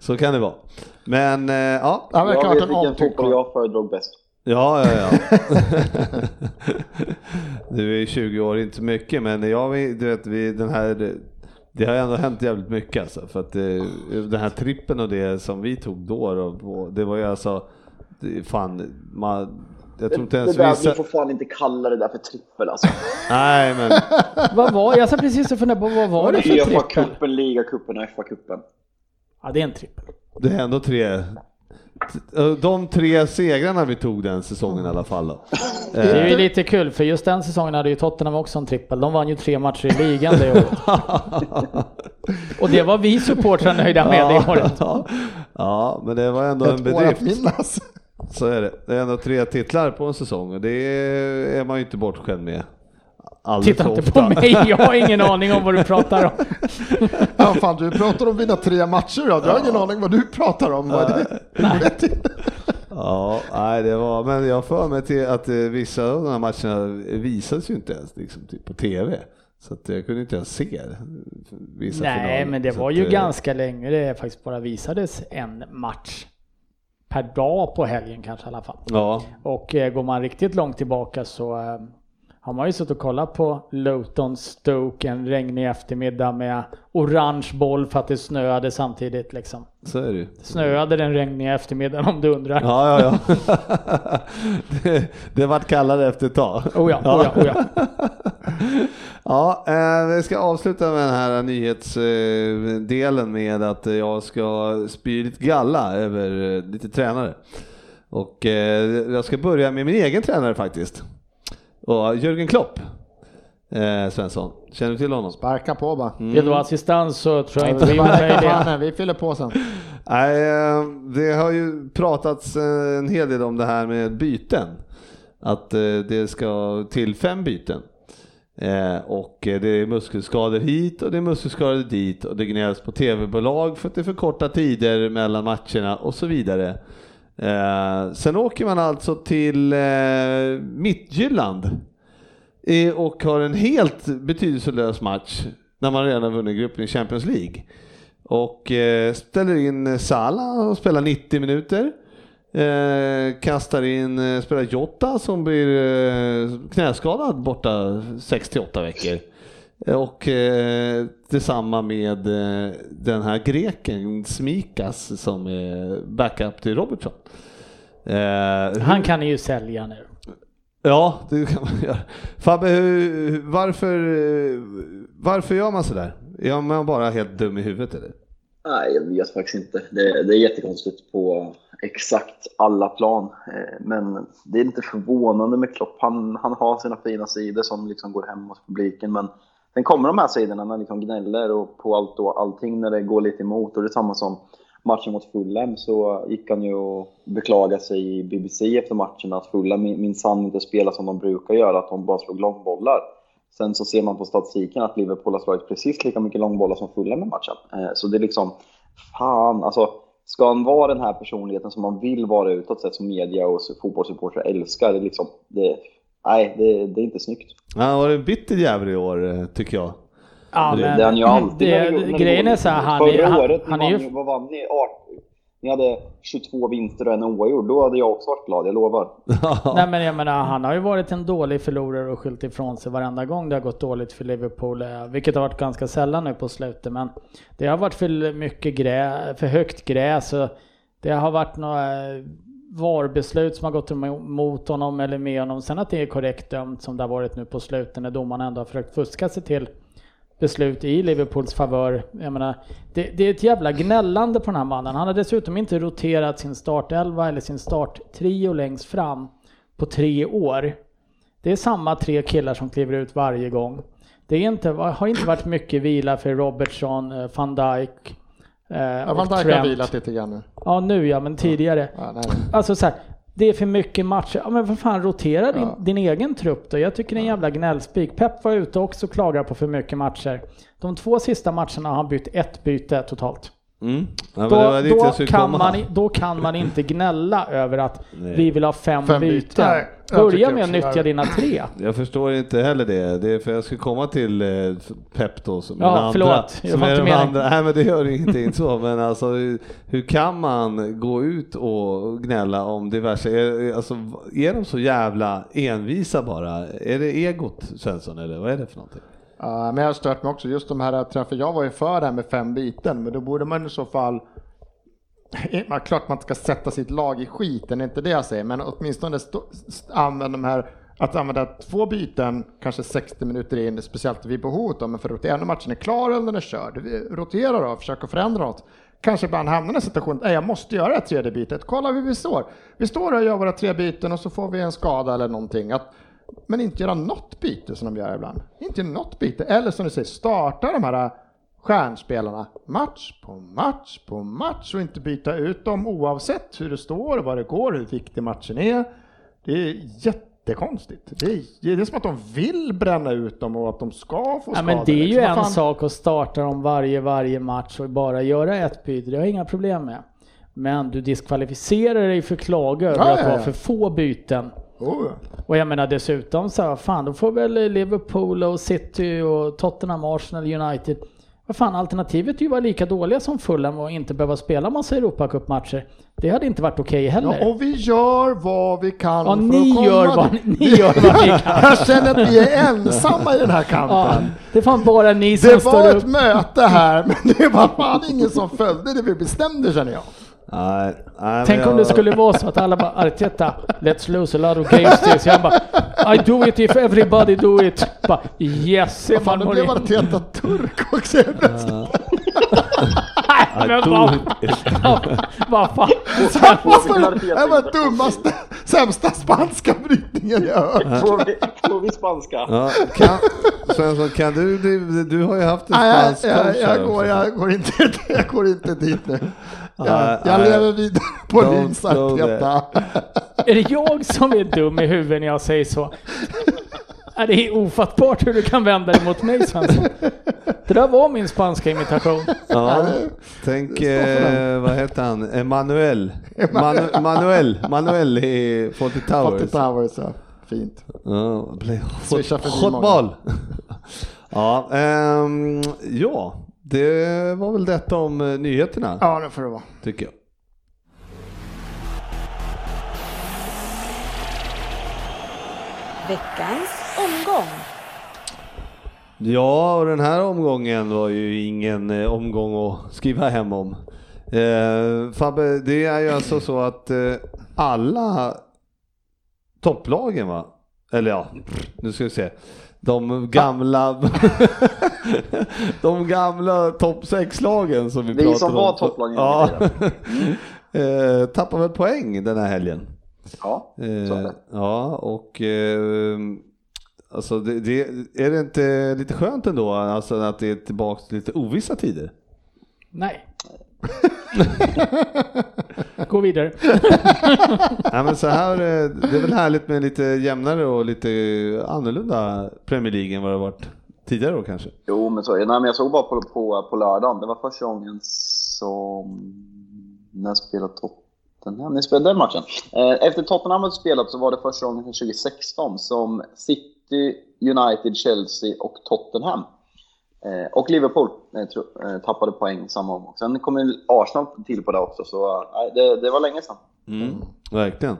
så kan det vara. Men eh, ja, Jag vet en vilken fotboll jag föredrog bäst. Ja, ja, ja. du är 20 år, inte så mycket, men jag du vet, vi, den här, det har ändå hänt jävligt mycket alltså, för att eh, den här trippen och det som vi tog då, då det var ju alltså, det, fan, man, jag tror inte Det ens där, vissa, vi får fan inte kalla det där för trippel alltså. nej men, vad var, jag satt precis och funderade på vad var det för trippel? Uefa-cupen, ligacupen och FA-cupen. Ja, det är en trippel. det är ändå tre, de tre segrarna vi tog den säsongen i alla fall då. Det är ju lite kul för just den säsongen hade ju Tottenham också en trippel. De vann ju tre matcher i ligan det året. Och det var vi supportrar nöjda med det året. Ja, ja, men det var ändå en Ett att bedrift. Så är det. Det är ändå tre titlar på en säsong och det är man ju inte bortskämd med alldeles Titta inte på mig, jag har ingen aning om vad du pratar om. Ja, fan, du pratar om vinna tre matcher. Du har ingen aning vad du pratar om. Vad är det? Ja, nej, det var, men jag har för mig till att eh, vissa av de här matcherna visades ju inte ens liksom, typ på TV. Så att jag kunde inte ens se vissa Nej, finaler. men det Så var att, ju eh, ganska länge det faktiskt bara visades en match per dag på helgen kanske i alla fall. Ja, Och eh, går man riktigt långt tillbaka så eh, har man ju suttit och kollat på Luton Stoke en regnig eftermiddag med orange boll för att det snöade samtidigt liksom. så är det ju. Snöade den regniga eftermiddagen om du undrar. Ja, ja, ja. det, det vart kallare efter ett tag. Oh ja, oh ja, oh ja. Ja, eh, vi ska avsluta med den här nyhetsdelen med att jag ska spy lite galla över eh, lite tränare. Och eh, jag ska börja med min egen tränare faktiskt. Och Jörgen Klopp. Eh, Svensson, känner du till honom? Sparka på bara. Vill du ha assistans så tror jag Ja, inte vi det. vi fyller på sen. Nej, eh, det har ju pratats eh, en hel del om det här med byten. Att eh, det ska till fem byten. Och det är muskelskador hit och det är muskelskador dit och det gnälls på tv-bolag för att det är för korta tider mellan matcherna och så vidare. Eh, sen åker man alltså till eh, Midtjylland eh, och har en helt betydelselös match när man redan har vunnit gruppen i Champions League. Och eh, ställer in Salah och spelar 90 minuter. Eh, kastar in, eh, spelar Jota som blir eh, knäskadad borta 6-8 veckor. Och eh, detsamma med eh, den här greken Smikas som är backup till Robertson. Eh, Han kan ni ju sälja nu. Ja, det kan man göra. Fabbe, hur, varför, eh, varför gör man sådär? Är man bara helt dum i huvudet eller? Nej, jag vet faktiskt inte. Det, det är jättekonstigt på exakt alla plan. Eh, Men det är inte förvånande med Klopp. Han, han har sina fina sidor som liksom går hem hos publiken. Men sen kommer de här sidorna när han liksom gnäller och på allt och allting när det går lite emot. Och det är samma som matchen mot Fulham så gick han ju och beklagade sig i BBC efter matchen att Fulham minsann inte spelar som de brukar göra, att de bara slog långbollar. Sen så ser man på statistiken att Liverpool har slagit precis lika mycket långbollar som Fulham i matchen. Eh, så det är liksom, fan alltså. Ska han vara den här personligheten som man vill vara utåt sett, som media och fotbollssupportrar älskar, det är liksom, det, nej, det, det är inte snyggt. Han har varit en bitter jävel i år eh, tycker jag. Ja, Det- men Det är han ju alltid. det, när det grejen är så här, han Förra han, året, han ni är ju, vad vann ni? 18. Ni hade 22 vinster och en oavgjord. Då hade jag också varit glad, jag lovar. Nej men jag menar, han har ju varit en dålig förlorare och skyllt ifrån sig varenda gång det har gått dåligt för Liverpool. eh, Vilket har varit ganska sällan nu på slutet. Men det har varit för mycket grä, för högt gräs. Och det har varit några eh, VAR-beslut som har gått emot honom eller med honom. Sen att det är korrekt dömt som det har varit nu på slutet när domarna ändå har försökt fuska sig till beslut i Liverpools favör. Jag menar, det, det är ett jävla gnällande på den här mannen. Han har dessutom inte roterat sin startelva eller sin starttrio längst fram på tre år. Det är samma tre killar som kliver ut varje gång. Det är inte, har inte varit mycket vila för Robertson, eh, van Dijk eh, Van Dijk har vilat lite grann nu. Ja nu ja, men tidigare. Ja, nej. Alltså så här, det är för mycket matcher. Ja men vad fan, rotera din, Ja. din egen trupp då. Jag tycker det är en jävla gnällspik. Pep var ute också och klagade på för mycket matcher. De två sista matcherna har han bytt ett byte totalt. Mm. Ja, Då, kan man, i- då kan man inte gnälla över att Nej. vi vill ha fem, Fem byten. byten. Nej, Börja med att nyttja dina tre. Jag förstår inte heller det. Det är för jag skulle komma till eh, Pep då som Ja, förlåt. andra. Jag Som är meningen. andra. Nej men det gör ingenting så. Men alltså hur, hur kan man gå ut och gnälla om diverse, är, alltså, är de så jävla envisa bara? Är det egot Svensson eller vad är det för någonting? Men jag har stört mig också just de här, träffarna. jag var ju för det här med fem byten, men då borde man i så fall Ja, klart man inte ska sätta sitt lag i skiten, det är inte det jag säger, men åtminstone stå, st- använda de här, att använda två byten, kanske 60 minuter in, speciellt vid behov då, men för att rotera, när matchen är klar eller den är körd, Rotera då, då, försöka förändra något. Kanske ibland hamnar i en situation, nej jag måste göra det här tredje bytet, kolla hur vi står. Vi står och gör våra tre byten och så får vi en skada eller någonting. Att, men inte göra något byte som de gör ibland. Inte något byte, eller som du säger, starta de här stjärnspelarna match på match på match och inte byta ut dem oavsett hur det står, vad det går, hur viktig matchen är. Det är jättekonstigt. Det är, det är som att de vill bränna ut dem och att de ska få Ja, skada. men det är ju liksom. Vad en fan- sak att starta dem varje, varje match och bara göra ett byte. Det har jag inga problem med. Men du diskvalificerar dig för klaga över Ja, att ja, ja. för få byten. Oh, Och jag menar dessutom så här, fan då får väl Liverpool och City och Tottenham, Arsenal, United. Vad fan alternativet är ju att vara lika dåliga som Fulham och inte behöva spela massa Europacupmatcher. Det hade inte varit okej heller. Ja, och vi gör vad vi kan Ja, för ni att komma gör vad dit. ni gör vad ni kan. Jag känner att vi är ensamma i den här kampen. Ja, det fan bara ni som Det står var upp. ett möte här, men det var fan ingen som följde det vi bestämde känner jag. Nej, nej, Tänk om jag- det skulle vara så att alla bara Arteta, let's lose a lot of games this. Jag bara, I do it if everybody do it. Bara, yes, Vad fan, man nu blev. Arteta turk också helt plötsligt. Nej, men vad fan. Det var dummaste, sämsta spanska brytningen jag hört. Får vi, spanska? Ja, kan, Svensson, kan du, du, du har ju haft en Nej, spansk jag, coach jag, här jag, går, också. jag, går inte, jag går inte dit nu. Jag, Nej, jag lever vidare på go Arteta. Är det jag som är dum i huvudet när jag säger så? Är det är ofattbart hur du kan vända dig mot mig Svensson. Det där var min spanska imitation. Ja, tänk, eh, vad heter han, Emanuel. Manu, Manuel, Manuel i Fawlty Towers. Fawlty Towers, ja. Fint. Ja, hot ball. ja, ehm, ja, det var väl detta om eh, nyheterna, Ja, det får det vara. tycker jag. Veckans omgång. Ja, och den här omgången var ju ingen eh, omgång att skriva hem om. Eh, Fabbe, det är ju alltså så att eh, alla topplagen va? Eller ja, nu ska vi se. De gamla, de gamla topp 6-lagen som vi, Vi pratade som om. var topplagen ja. eh, Tappar väl poäng den här helgen. Ja, så är Eh, det. ja, och eh, alltså det, det, är det inte lite skönt ändå alltså att det är tillbaka till lite ovissa tider? Nej. Gå vidare. Nej, men så här, eh, det är väl härligt med lite jämnare och lite annorlunda Premier League än vad det har varit tidigare då kanske? Jo, men så. Nej, men jag såg bara på, på, på lördagen. Det var första gången som... När spelade Tottenham? Ni spelade den matchen. Eh, Efter Tottenham hade spelat så var det första gången sedan 2016 som City, United, Chelsea och Tottenham och Liverpool eh, eh, tappade poäng samma omgång. Sen kom ju Arsenal till på det också, så eh, det, det var länge sedan. Mm, verkligen.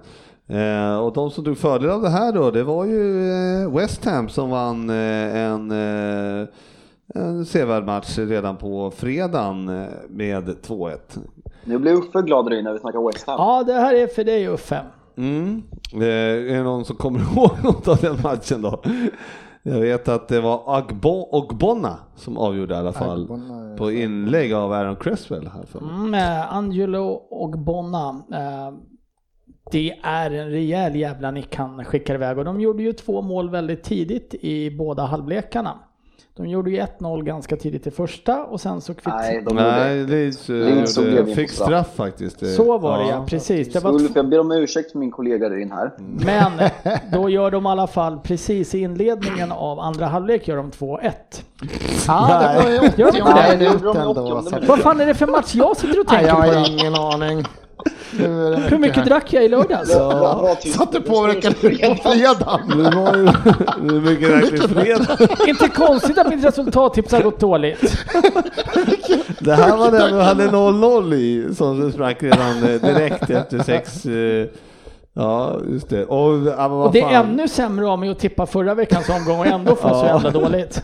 Eh, och de som tog fördel av det här då, det var ju eh, West Ham som vann eh, en, eh, en sevärd match redan på fredagen eh, med 2-1. Nu blir Uffe glad Ryn när vi snackar West Ham. Ja, det här är för dig Uffe. Mm. Eh, är det någon som kommer ihåg något av den matchen då? Jag vet att det var Agbo Ogbonna som avgjorde i alla fall Agbonna på inlägg av Aaron Cresswell. Här för mig. Mm, Angelo och Bonna. Eh, det är en rejäl jävla nick han skickar iväg och de gjorde ju två mål väldigt tidigt i båda halvlekarna. De gjorde ju 1-0 ganska tidigt i första och sen så kvitt... Nej, de Nej, gjorde... Leeds gjorde- fick straff. faktiskt. Så var det ja, precis. Det var Ulf, jag ber om ursäkt för min kollega Ryn här. men då gör de i alla fall precis i inledningen av andra halvlek gör de 2-1. Ja, det var ju Gör de 80 det? Nej, det gjorde minuten de i då. 80 så att- minuten. Vad fan är det för match jag sitter och Nej, tänker jag på? har då? ingen aning. Nu Hur mycket drack jag i lördags? Bra, bra tyst. Satt du påverkade på fredagen? Det var ju är mycket verkligen fredag. Inte konstigt att mitt resultattips har gått dåligt. Det här var den du hade 0-0 i som sprack redan eh, direkt efter sex. eh, Ja, just det. Och, ja, Och det är ännu sämre av mig att tippa förra veckans omgång och ändå få så Ja. jävla dåligt.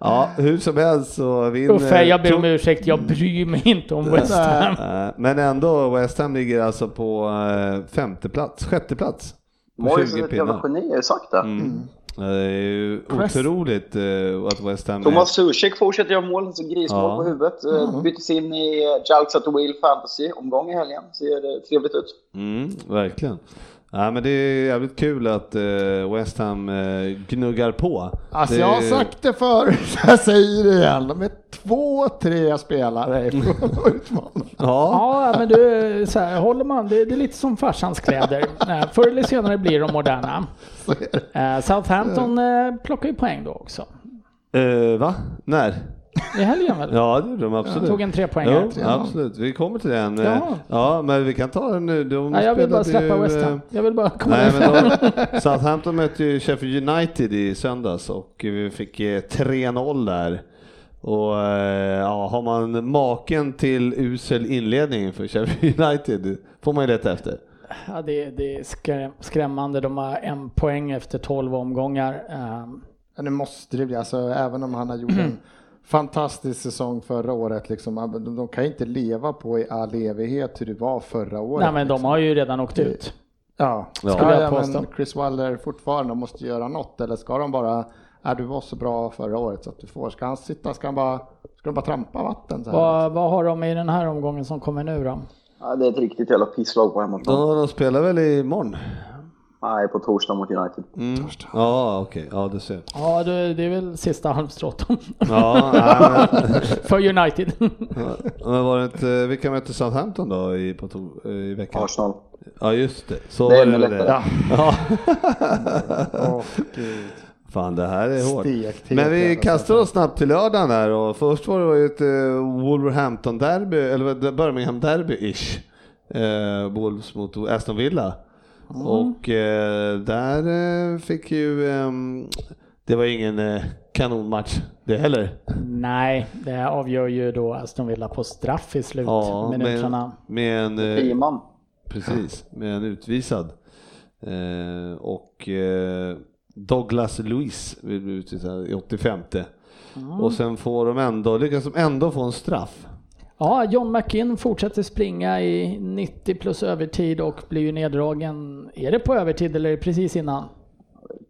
Ja, hur som helst så vinner... Uffe, jag ber om ursäkt, jag bryr mig inte om West Ham. Eh, Men ändå, West Ham ligger alltså på eh, femte plats, sjätte plats. Moyes 20 är ett jävla pinnar. geni, jag har ju sagt det. Mm. Ja, Det är ju Crest- otroligt eh, att West Ham Thomas Zuzek fortsätter göra mål, så grismål Ja. på huvudet. Mm. Byttes in i Jalks at the Wheel Fantasy-omgång i helgen. Ser eh, trevligt ut. Mm, verkligen. Ja, men det är jävligt kul att eh, West Ham eh, gnuggar på. Alltså det... jag har sagt det förut, jag säger det igen. De är två, tre spelare ifrån att utmana. Ja, Ja, men du, så här, håller man, det, det är lite som farsans kläder. Eh, Förr eller senare blir de moderna. Southampton plockar ju poäng då också. eh, va? När? I helgen väl? Ja, det gjorde de absolut. Tog en trepoängare. Jo, absolut, vi kommer till den. Ja. Ja. ja, men vi kan ta den nu. De Nej, jag vill bara släppa ju, West Ham. eh, Jag vill bara komma Nej, men då, Southampton mötte ju Sheffield United i söndags och vi fick eh, 3-0 där. Och eh, ja, har man maken till usel inledning för Sheffield United får man ju leta efter. Ja, det, det är skräm, skrämmande. De har en poäng efter 12 omgångar. Ehm, Men nu måste det bli, alltså även om han har gjort en fantastisk säsong förra året, liksom, de, de kan inte leva på i all evighet hur det var förra året. nej, men de liksom. har ju redan åkt ut. Ja, Ja. ja, påstå. men Chris Wilder fortfarande måste göra något eller ska de bara, är du var så bra förra året så att du får, ska han sitta, ska han bara, ska de bara trampa vatten? Så här? Vad, vad har de i den här omgången som kommer nu då? Ja, det är ett riktigt jävla pisslag på hemmaplan. Ja, de spelar väl imorgon? Nej, på torsdag mot United. Mm. Ja, okej, ja du ser. Ja, det, är väl sista halmstrået Ja, men, för United. men var det inte, vilka mötte Southampton då i, på to, i veckan? Arsenal. Ja just det, så Det är var det ännu lättare. det. Ja. Gud. Fan det här är hårt. Men vi kastar oss snabbt till lördagen där och först var det ett uh, Wolverhampton-derby, eller Birmingham-derby-ish. Uh, Wolves mot Aston Villa. Och eh, där eh, fick ju, ehm, det var ingen uh, kanonmatch det heller. Nej, det avgör ju då Aston Villa på straff i slutminuterna. med, med en, eh, Tio man. Precis, med en utvisad. Eh, och eh, Douglas Luiz vill bli utvisad i 85. Och sen får de ändå, lyckas de ändå få en straff. Ja, John McInn fortsätter springa i 90 plus övertid och blir ju neddragen. Är det på övertid eller är det precis innan?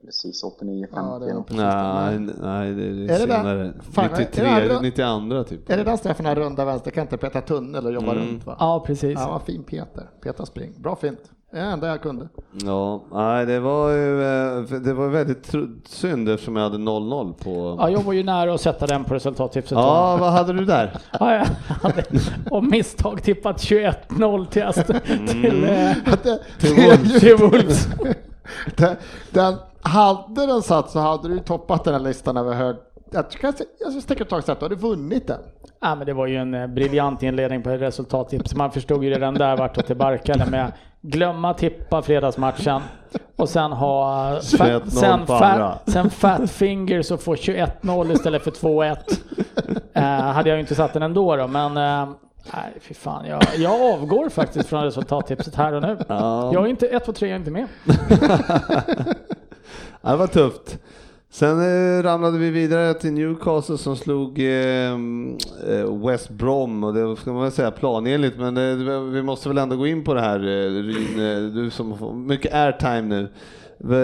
Precis 89-50. Ja, det är nog precis Nej, nej det är, Är det senare. den? Fan, är det 93, här- 92 typ. Är det den Stefan har runda vänster, kan inte peta tunnel och jobba Mm. runt va? Ja, precis. Ja, vad fin Peter. Peter spring. Bra fint. Det enda jag kunde. Ja, nej det var ju eh, det var väldigt synd eftersom jag hade 0-0 på... Ja, jag var ju nära att sätta den på resultattipset. Ja, vad hade du där? Ja, jag hade av misstag tippat 21-0 till, Till Wolves. till Wolves. den, den, hade den satt så hade du toppat den här listan över hög... Jag kan jag tänker ett tag så att du hade vunnit den. Ja, men det var ju en eh, briljant inledning på resultattips. Man förstod ju redan där vart det barkade med glömma tippa fredagsmatchen och sen ha 21-0 sen, på andra. fat, sen fat fingers och få 21-0 istället för 2-1. Eh, hade jag ju inte satt den ändå då, men eh, nej, fy fan. Jag, jag avgår faktiskt från resultattipset här och nu. Ja. Jag är inte 1, 2, 3, jag är inte med. Ja, det var tufft. Sen eh, ramlade vi vidare till Newcastle som slog eh, eh, West Brom och det ska man väl säga planenligt men eh, vi måste väl ändå gå in på det här eh, Ryn, eh, du som får mycket airtime nu.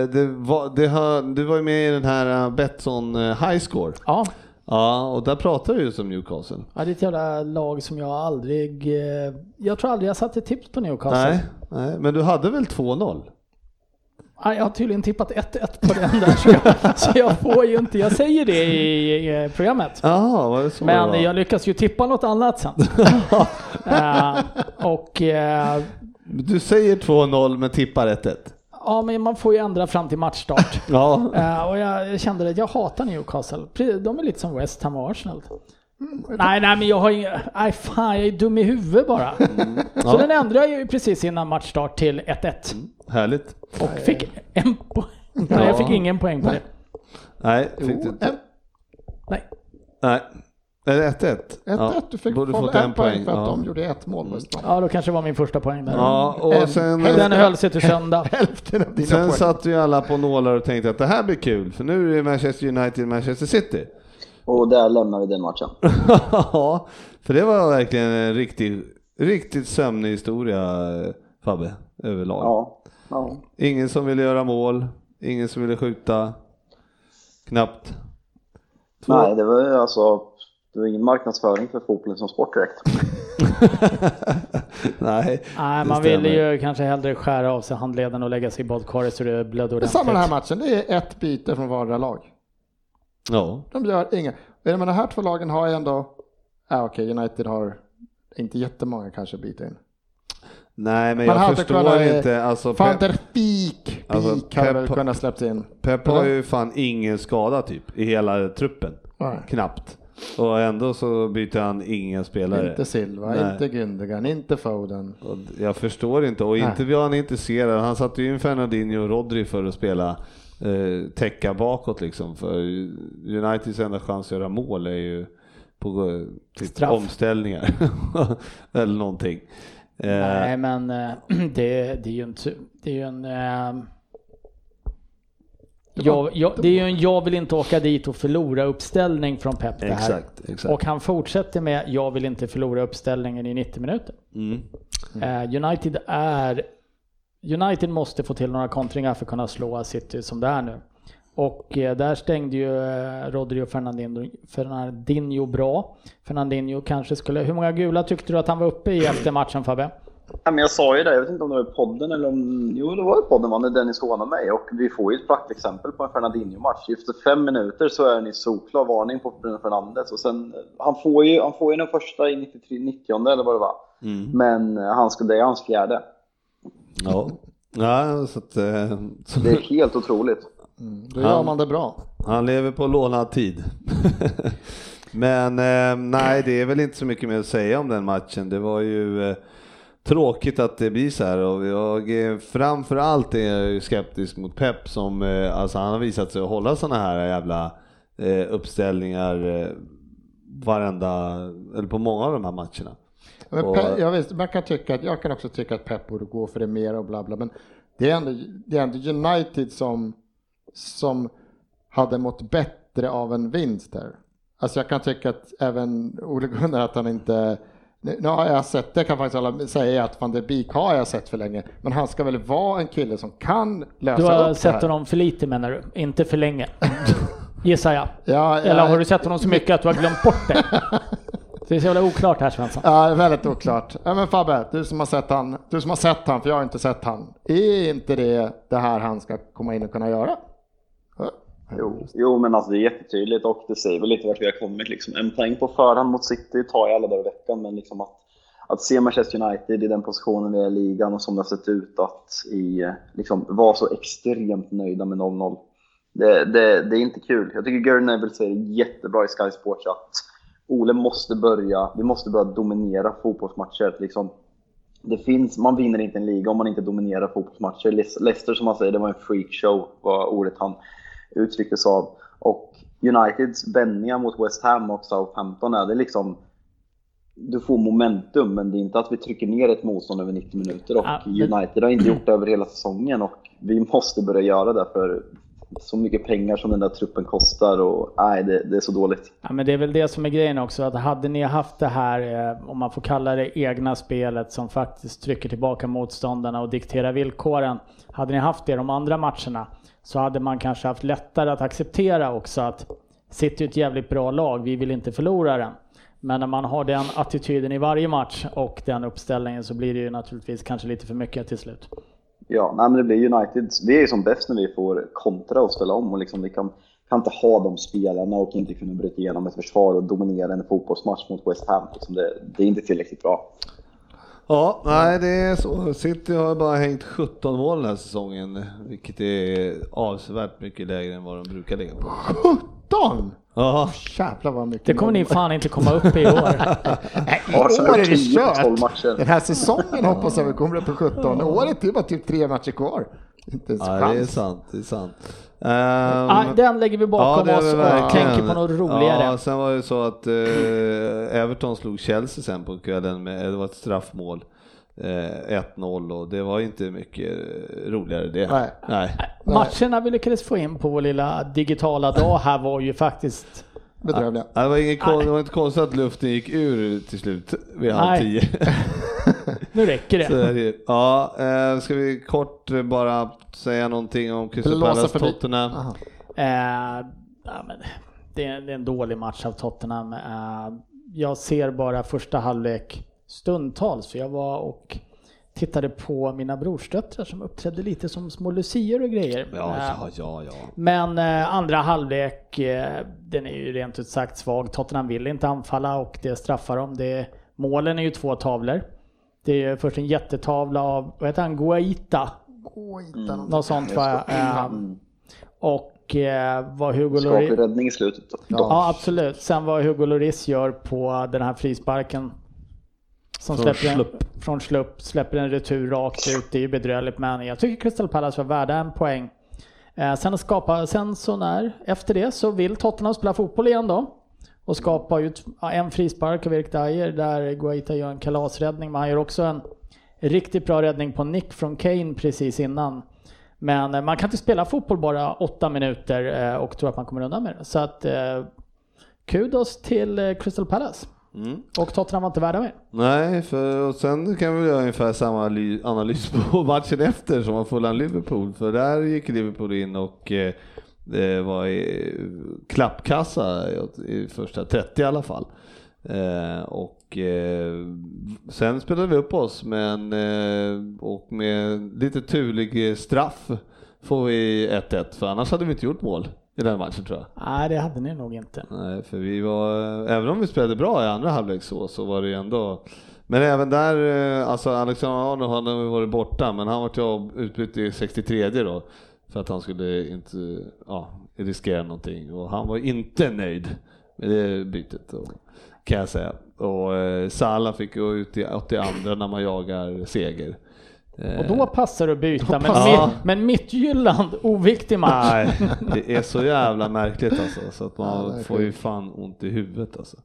Det var, det har, du var ju med i den här eh, Betsson High Score. Ja, Ja, och där pratar vi just om Newcastle. ja, det är ett jävla lag som jag aldrig... Jag tror aldrig jag satte tips på Newcastle. Nej, nej, men du hade väl 2-0? Ja, jag har tydligen tippat 1-1 på den där så jag, så jag får ju inte, jag säger det i, programmet. Var det Men jag lyckas ju tippa något annat sen. Eh, och eh, Du säger 2-0 men tippar 1-1. ja, men man får ju ändra fram till matchstart. Ja. Eh, och jag, kände att jag hatar Newcastle. De är lite som West Ham och Arsenal. Nej, nej, men jag har ingen... Nej, fan, jag är dum i huvudet bara. Så Ja. den ändrade jag ju precis innan matchstart till 1-1. Härligt. Och fick en poäng. Nej, jag fick ingen poäng på det. Nej, fick Jo, du inte. en- Nej. Nej. Är det 1-1? 1-1, du fick borde få fått en poäng för att ja. de gjorde ett mål. Ja, då kanske det var min första poäng där. Ja, och En- sen, Den höll sig till söndag. Hälften av dina sen poäng. satt ju alla på nålar och tänkte att det här blir kul, för nu är det Manchester United Manchester City. Och där lämnar vi den matchen. Ja, för det var verkligen en riktigt, riktigt sömnig historia, Fabbe, överlag. Ja. ja. Ingen som ville göra mål, ingen som ville skjuta, knappt. Två- Nej, det var ju alltså det var ingen marknadsföring för fotbollen som sport direkt. Nej, Nej, man ville ju kanske hellre skära av sig handleden och lägga sig i badkaret så det blödde Det är samma den här ordentligt. matchen, det är ett byte från vardera lag. Ja, De gör inga. Men de här två lagen har ändå, ja okej United har inte jättemånga kanske byta in. nej men Man jag förstår kunnat, inte. Alltså, Van der Beek, Alltså, hade väl kunnat släppts in. Pep har ju fan ingen skada typ i hela truppen. Nej. Knappt. Och ändå så byter han ingen spelare. Inte Silva, Nej. inte Gündogan, inte Foden. Och Jag förstår inte och inte var han intresserad. Han satte ju in Fernandinho och Rodri för att spela eh, täcka bakåt liksom. För Uniteds enda chans att göra mål är ju på typ omställningar eller någonting. Eh, Nej, men eh, det, det är ju inte, det är ju en... Eh, jag, jag, det är ju en jag vill inte åka dit och förlora uppställning från Pep det här. exakt, exakt. Och han fortsätter med jag vill inte förlora uppställningen i 90 minuter. Mm. Eh, United är... United måste få till några kontringar för att kunna slå City som det är nu. Och eh, där stängde ju eh, Rodri och Fernandinho, Fernandinho bra. Fernandinho kanske skulle... Hur många gula tyckte du att han var uppe i efter matchen Fabbe? Ja, men jag sa ju det, jag vet inte om det var i podden eller om... Jo, det var i podden va, när Dennis hånade mig. Och vi får ju ett praktexempel på en Fernandinho-match. Efter fem minuter så är ni solklar varning på Bruno Fernandes. Och sen, han, får ju, han får ju den första i 93, 90 eller vad det var. Mm. Men eh, han ska, det är hans fjärde. Ja. ja, så att, eh, så Det är helt otroligt. Då gör man det bra. han lever på lånad tid. Men eh, nej, det är väl inte så mycket mer att säga om den matchen. Det var ju eh, tråkigt att det blir så här och jag eh, framför allt är jag ju skeptisk mot Pep som, eh, alltså han har visat sig att hålla sådana här jävla eh, uppställningar eh, varenda, eller på många av de här matcherna. Men Och- Pe- jag, visst, man kan tycka att, jag kan också tycka att Pep borde gå för det mer och bla bla, men det är ändå, det är ändå United som, som hade mått bättre av en vinst där. Alltså jag kan tycka att även Ole Gunnar att han inte nu har jag sett, det kan faktiskt alla säga att van der Beek har jag sett för länge, men han ska väl vara en kille som kan lösa Du har upp sett det här. honom för lite menar du? Inte för länge? Gissar jag. Ja, Eller ja, har du sett honom så mycket att du har glömt bort det? Så det är så jävla oklart här Svensson. Ja, väldigt oklart. Ja, men Fabbe, du som har sett han, du som har sett han, för jag har inte sett han. Är inte det det här han ska komma in och kunna göra? Ja. Jo, jo, men alltså det är jättetydligt och det säger väl lite vart vi har kommit. Liksom. En poäng på förhand mot City tar jag alla dagar i veckan, men liksom att, att se Manchester United i den positionen vi är i ligan och som det har sett ut att i, liksom, vara så extremt nöjda med 0-0. Det, det, det är inte kul. Jag tycker Gary Neville säger jättebra i Sky Sports att Ole måste börja, vi måste börja dominera fotbollsmatcher. Liksom, det finns, man vinner inte en liga om man inte dominerar fotbollsmatcher. Le- Leicester som man säger, det var en freakshow, var ordet han uttrycktes av. Och Uniteds vändningar mot West Ham och Southampton är det liksom du får momentum, men det är inte att vi trycker ner ett motstånd över 90 minuter. Och Ja, men- United har inte gjort det över hela säsongen och vi måste börja göra det för så mycket pengar som den där truppen kostar och nej, det, det är så dåligt. Ja, men det är väl det som är grejen också, att hade ni haft det här, eh, om man får kalla det egna spelet som faktiskt trycker tillbaka motståndarna och dikterar villkoren. Hade ni haft det de andra matcherna så hade man kanske haft lättare att acceptera också att City är ett jävligt bra lag, vi vill inte förlora den. Men när man har den attityden i varje match och den uppställningen så blir det ju naturligtvis kanske lite för mycket till slut. Ja, nej, men det blir United. Vi är ju som bäst när vi får kontra och ställa om och liksom vi kan, kan inte ha de spelarna och inte kunna bryta igenom ett försvar och dominera en fotbollsmatch mot West Ham. Liksom det, det är inte tillräckligt bra. Ja, nej det är så. City har bara hängt 17 mål den här säsongen, vilket är avsevärt mycket lägre än vad de brukar ligga på. 17! Ja, Jävlar vad mycket Det kommer ni fan inte komma upp i år. Nej, I år har är det 10 på 12 kört. Den här säsongen hoppas jag vi kommer upp på 17. Året är bara typ tre matcher kvar. Inte ens ja det är chans. sant. Det är sant. Ah, Ehm, den lägger vi bakom är oss och verkligen. tänker på något roligare. Ja, sen var det så att eh, Everton slog Chelsea sen på kvällen med, det var ett straffmål. Eh, 1-0 och det var inte mycket eh, roligare det. Nej. Nej. Matcherna vi lyckades få in på vår lilla digitala dag här var ju faktiskt Bedrövliga. Ja, Det var, ingen kon- det var inte konstigt att luften gick ur till slut vid halv Nej. tio. Nu räcker det. det. Ja, eh, ska vi kort eh, bara säga någonting om Crystal Palace. Tottenham? Eh, ja, men det, är, det är en dålig match av Tottenham. Eh, jag ser bara första halvlek stundtals. För jag var och tittade på mina brorsdöttrar som uppträdde lite som små lucior och grejer. Ja, Eh, ja, ja, ja. Men eh, andra halvlek, eh, den är ju rent ut sagt svag. Tottenham vill inte anfalla och det straffar dem. Det, målen är ju två tavlor. Det är först en jättetavla av, vad heter han, Guaita? Inte någonting. Något sånt var eh, Mm. Och eh, vad Hugo Skaplig Lloris... räddning i slutet. Ja, absolut. Sen vad Hugo Lloris gör på den här frisparken. Som släpper en, från slupp, släpper en retur rakt ut. Det är ju bedrövligt men jag tycker Crystal Palace var värda en poäng. Eh, sen, skapa, sen så när, efter det så vill Tottenham spela fotboll igen då. Och skapar ju en frispark av Erik Dyer där Guaita gör en kalasräddning. Men han gör också en riktigt bra räddning på nick från Kane precis innan. Men eh, man kan inte spela fotboll bara åtta minuter eh, och tro att man kommer undan med det. Så att eh, kudos till Crystal Palace. Mm. Och Tottenham var inte värda mer. Nej, för och sen kan vi göra ungefär samma ly- analys på matchen efter som var Fulham-Liverpool. För där gick Liverpool in och eh, det var i klappkassa i- i första 30 i alla fall. Eh, och eh, sen spelade vi upp oss men, eh, och med lite turlig eh, straff får vi 1-1 för annars hade vi inte gjort mål i den matchen tror jag. Nej, det hade ni nog inte. Nej, för vi var, även om vi spelade bra i andra halvlek så, så var det ju ändå men även där, eh, alltså Alexander Arnold han har ju varit borta, men han var ju utbytt i 63 då. För att han skulle inte ja, riskera någonting. Och han var inte nöjd med det bytet, och, kan jag säga. Och eh, Salah fick gå ut i 82 när man jagar seger. Eh, Och då passar det att byta. Men, passar- mitt, men Mittjylland, oviktig match. Nej, det är så jävla märkligt alltså. Så att Ja, man är får ju fan ont i huvudet alltså.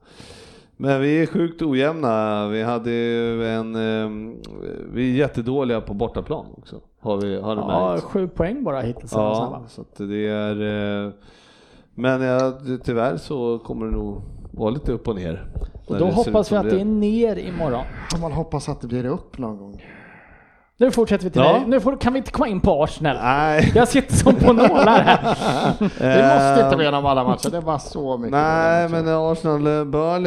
Men vi är sjukt ojämna. Vi hade ju en, eh, vi är jättedåliga på bortaplan också. Har vi, har det Ja, märkts. sju poäng bara hittills. Ja, så att det är, eh, men ja, tyvärr så kommer det nog vara lite upp och ner. Och då hoppas vi att det är ner imorgon. Får man hoppas att det blir upp någon gång. Nu fortsätter vi till Ja. dig. Nu får, kan vi inte komma in på Arsenal. Nej. Jag sitter som på nålar här. Vi måste inte Eh, vinna alla matcher, det var så mycket. Nej, men matcher. Arsenal eh,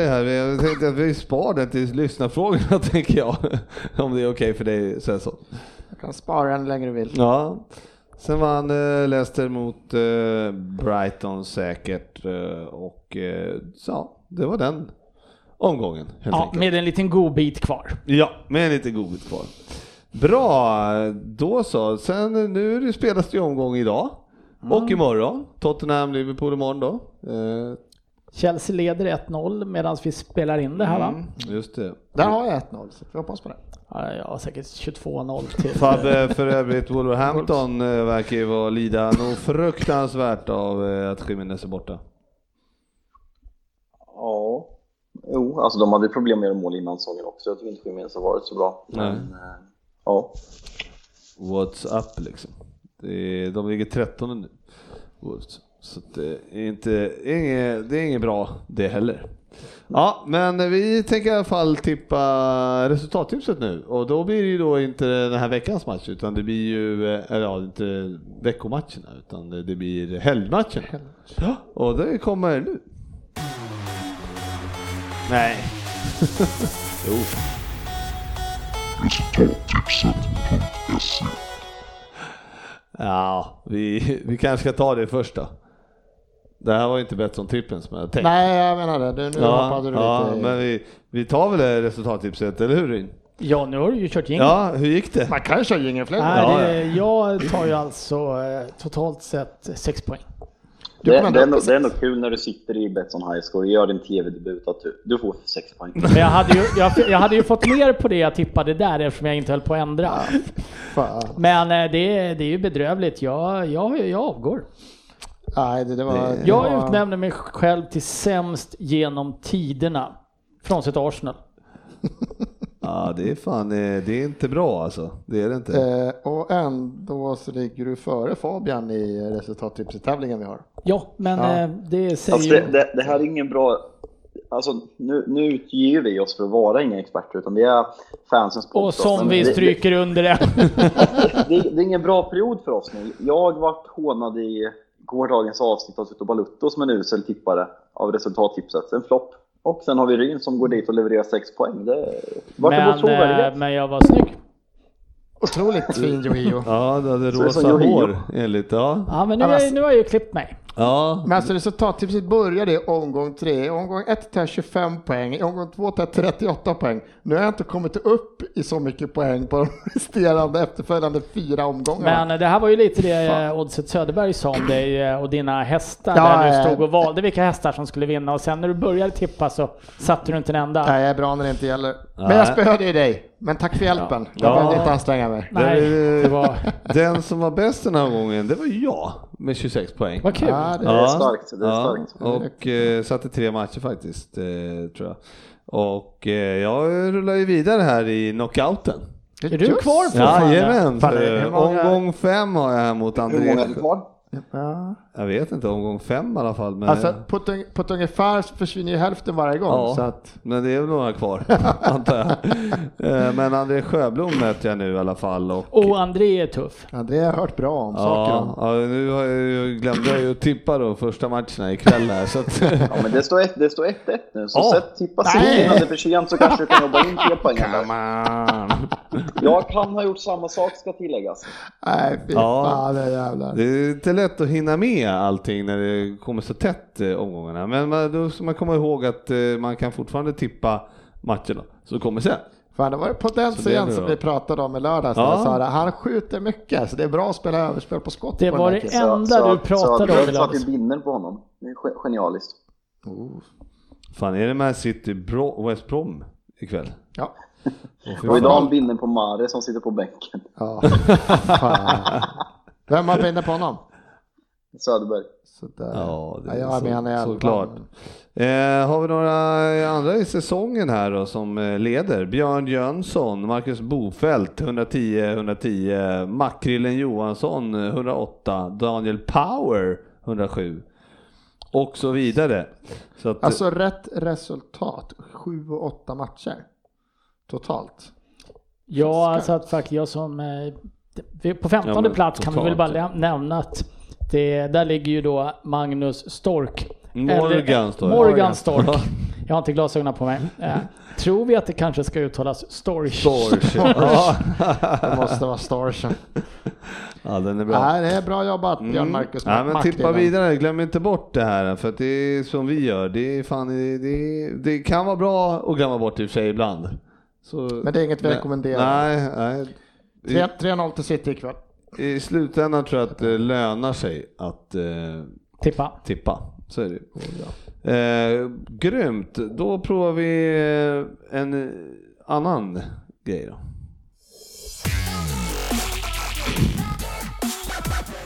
här. Jag tänkte att vi spar den till lyssnarfrågorna tänker jag. Om det är okej för dig Svensson. Jag kan spara den längre du vill. Ja. Sen vann eh, Leicester mot eh, Brighton säkert eh, och ja, det var den omgången Ja, enkelt. med en liten god bit kvar. Ja, med lite godbit kvar. Bra, då så. Sen nu spelas det ju omgång idag och imorgon. Tottenham, Liverpool imorgon då. Eh, Chelsea leder 1-0 medan vi spelar in det här va? mm, just det. Där har jag 1-0, så vi hoppas på det. Ja, jag har säkert 22-0 till. Fabbe, för övrigt Wolverhampton eh, verkar ju vara lida nog fruktansvärt av eh, att Jiménez är borta. Ja, jo, alltså de hade problem med att göra mål innan säsongen också. Jag tycker inte Jiménez har varit så bra. Nej. Men, eh, ja. What's up liksom? Är, de ligger 13 nu. Så det är inte, inget, det är inget bra det heller. Ja, men vi tänker i alla fall tippa resultattipset nu och då blir det ju då inte den här veckans match utan det blir ju, eh, eller ja, inte veckomatcherna utan det blir helgmatcherna. Ja, och det kommer nu. Nej. jo. Ja, vi, vi kanske ska ta det först då. Det här var inte bättre som trippen som jag hade tänkt. Nej, jag menar det. Nu ja, hoppade du ja, lite. men vi, vi tar väl det resultattipset, eller hur Ryn? Ja, nu har du ju kört jingle. Ja, hur gick det? Man kan ju köra jingelflöjt. Nej, Ja, det, jag tar ju alltså eh, totalt sett 6 poäng. Du Det, det, är nog, det är nog kul när du sitter i Betsson High Score och gör din tv-debut att du, du får sex poäng. Men jag hade, ju, jag, jag hade ju fått mer på det jag tippade där eftersom jag inte höll på att ändra. Fan. Men eh, det, är- det är ju bedrövligt. Jag, jag, jag avgår. Nej, det, det var... det Jag var- utnämner mig själv till sämst genom tiderna. Frånsett Arsenal. Ja, det är fan, eh, det är inte bra alltså. Det är det inte. Eh, och ändå så ligger du före Fabian i resultattipset-tävlingen vi har. Ja, men Ja. eh, det säger Alltså det, ju... det, det här är ingen bra... Alltså nu, nu utger vi oss för att vara inga experter utan det är fansens Och podcast. som Men vi det, stryker under det. det, det, det är ingen bra period för oss nu. Jag vart hånad i gårdagens avsnitt av Tuto Balutto som en usel tippare av resultattipset. En flopp. Och sen har vi Ryn som går dit och levererar 6 poäng. Det, vart är vår Men, trovärdighet? eh, men jag var snygg. Otroligt fin Jojo. Ja, du hade är rosa Yohio. hår enligt, ja. Ja, men nu, jag- nu har jag ju klippt mig. Ja, Men alltså resultattipset började i omgång tre. I omgång ett tar jag 25 poäng, i omgång två tar jag 38 poäng. Nu har jag inte kommit upp i så mycket poäng på de resterande efterföljande fyra omgångarna. Men det här var ju lite det eh, Oddset Söderberg sa om dig eh, och dina hästar. Ja, där du stod och valde vilka hästar som skulle vinna och sen när du började tippa så satte du inte en enda. Nej, jag är bra när det inte gäller. Men jag spöade ju dig. Men tack för hjälpen. Jag Ja. behövde inte anstränga mig. Nej, det var, den som var bäst den här gången, det var jag med 26 poäng. vad kul. Ja, det är starkt. Det är ja, starkt. och eh, satte tre matcher faktiskt, eh, tror jag. Och eh, jag rullar ju vidare här i knockouten. Är du kvar fortfarande? Jajamän, Fan, många- omgång fem har jag här mot Hur många är André. det kvar? Ja. Jag vet inte, omgång fem i alla fall. Men, Alltså på ett, på ett ungefär så försvinner ju hälften varje gång. Ja. Så att, men det är väl några kvar, antar jag. Eh, Men André Sjöblom möter jag nu i alla fall. Och, Och André är tuff. det har jag hört bra om saker ja, om. ja, nu har jag, ju- glömde jag ju att tippa då första matcherna ikväll här. Så att, Ja, men det står 1-1 det står 1-1 nu, så Ja. sätt tippa sig innan det är för sent så kanske du kan jobba in tre poäng. Jag kan ha gjort samma sak ska tilläggas. Nej, fy Ja. fan det är jävlar. Det är inte lätt att hinna med allting när det kommer så tätt eh, omgångarna. Men man, då ska man komma ihåg att eh, man kan fortfarande tippa matcherna som kommer sen. Fan, det var det på den Så det är scen nu som vi pratade om i lördags. Ja. Ja. Sara. Han skjuter mycket, så det är bra att spela överspel på skott. Det på var det enda du pratade om i Så att lördags. vi vinner på honom. Det är ge- genialiskt. Fan, är det Man City Bro- West Brom ikväll? Ja. Fy Och idag har han vinner på Mare som sitter på bänken. ja. Vem har vinner på honom? Söderberg. Sådär. Ja, det är jag är så, elvan. såklart. Eh, har vi några andra i säsongen här då som eh, leder? Björn Jönsson, Marcus Bofält 110, 110, Makrillen Johansson eh, 108, Daniel Power 107 och så vidare. Så att, Alltså rätt resultat, sju och åtta matcher totalt. Ja, alltså att faktiskt jag som... eh, På 15 Ja, plats kan vi väl totalt. bara nämna att det, där ligger ju då Magnus Stork. Morgan det. Morgan. Stork. Jag har inte glasögonen på mig. Eh, tror vi att det kanske ska uttalas Storch? Storch. ja. Det måste vara Starsen. ja, den är bra. Nej, det är bra jobbat Björn Mm. Marcus. Ja, men tippa vidare, glöm inte bort det här för att det är som vi gör. Det, är fan, det, det, det kan vara bra att glömma bort i och för sig ibland. Så, Men det är inget vi rekommenderar. Nej, nej. Tre- 3-0 till City ikväll. I, slutändan tror jag att det lönar sig att eh, Tippa. tippa. Så är det eh, Grymt, då provar vi eh, en annan grej då.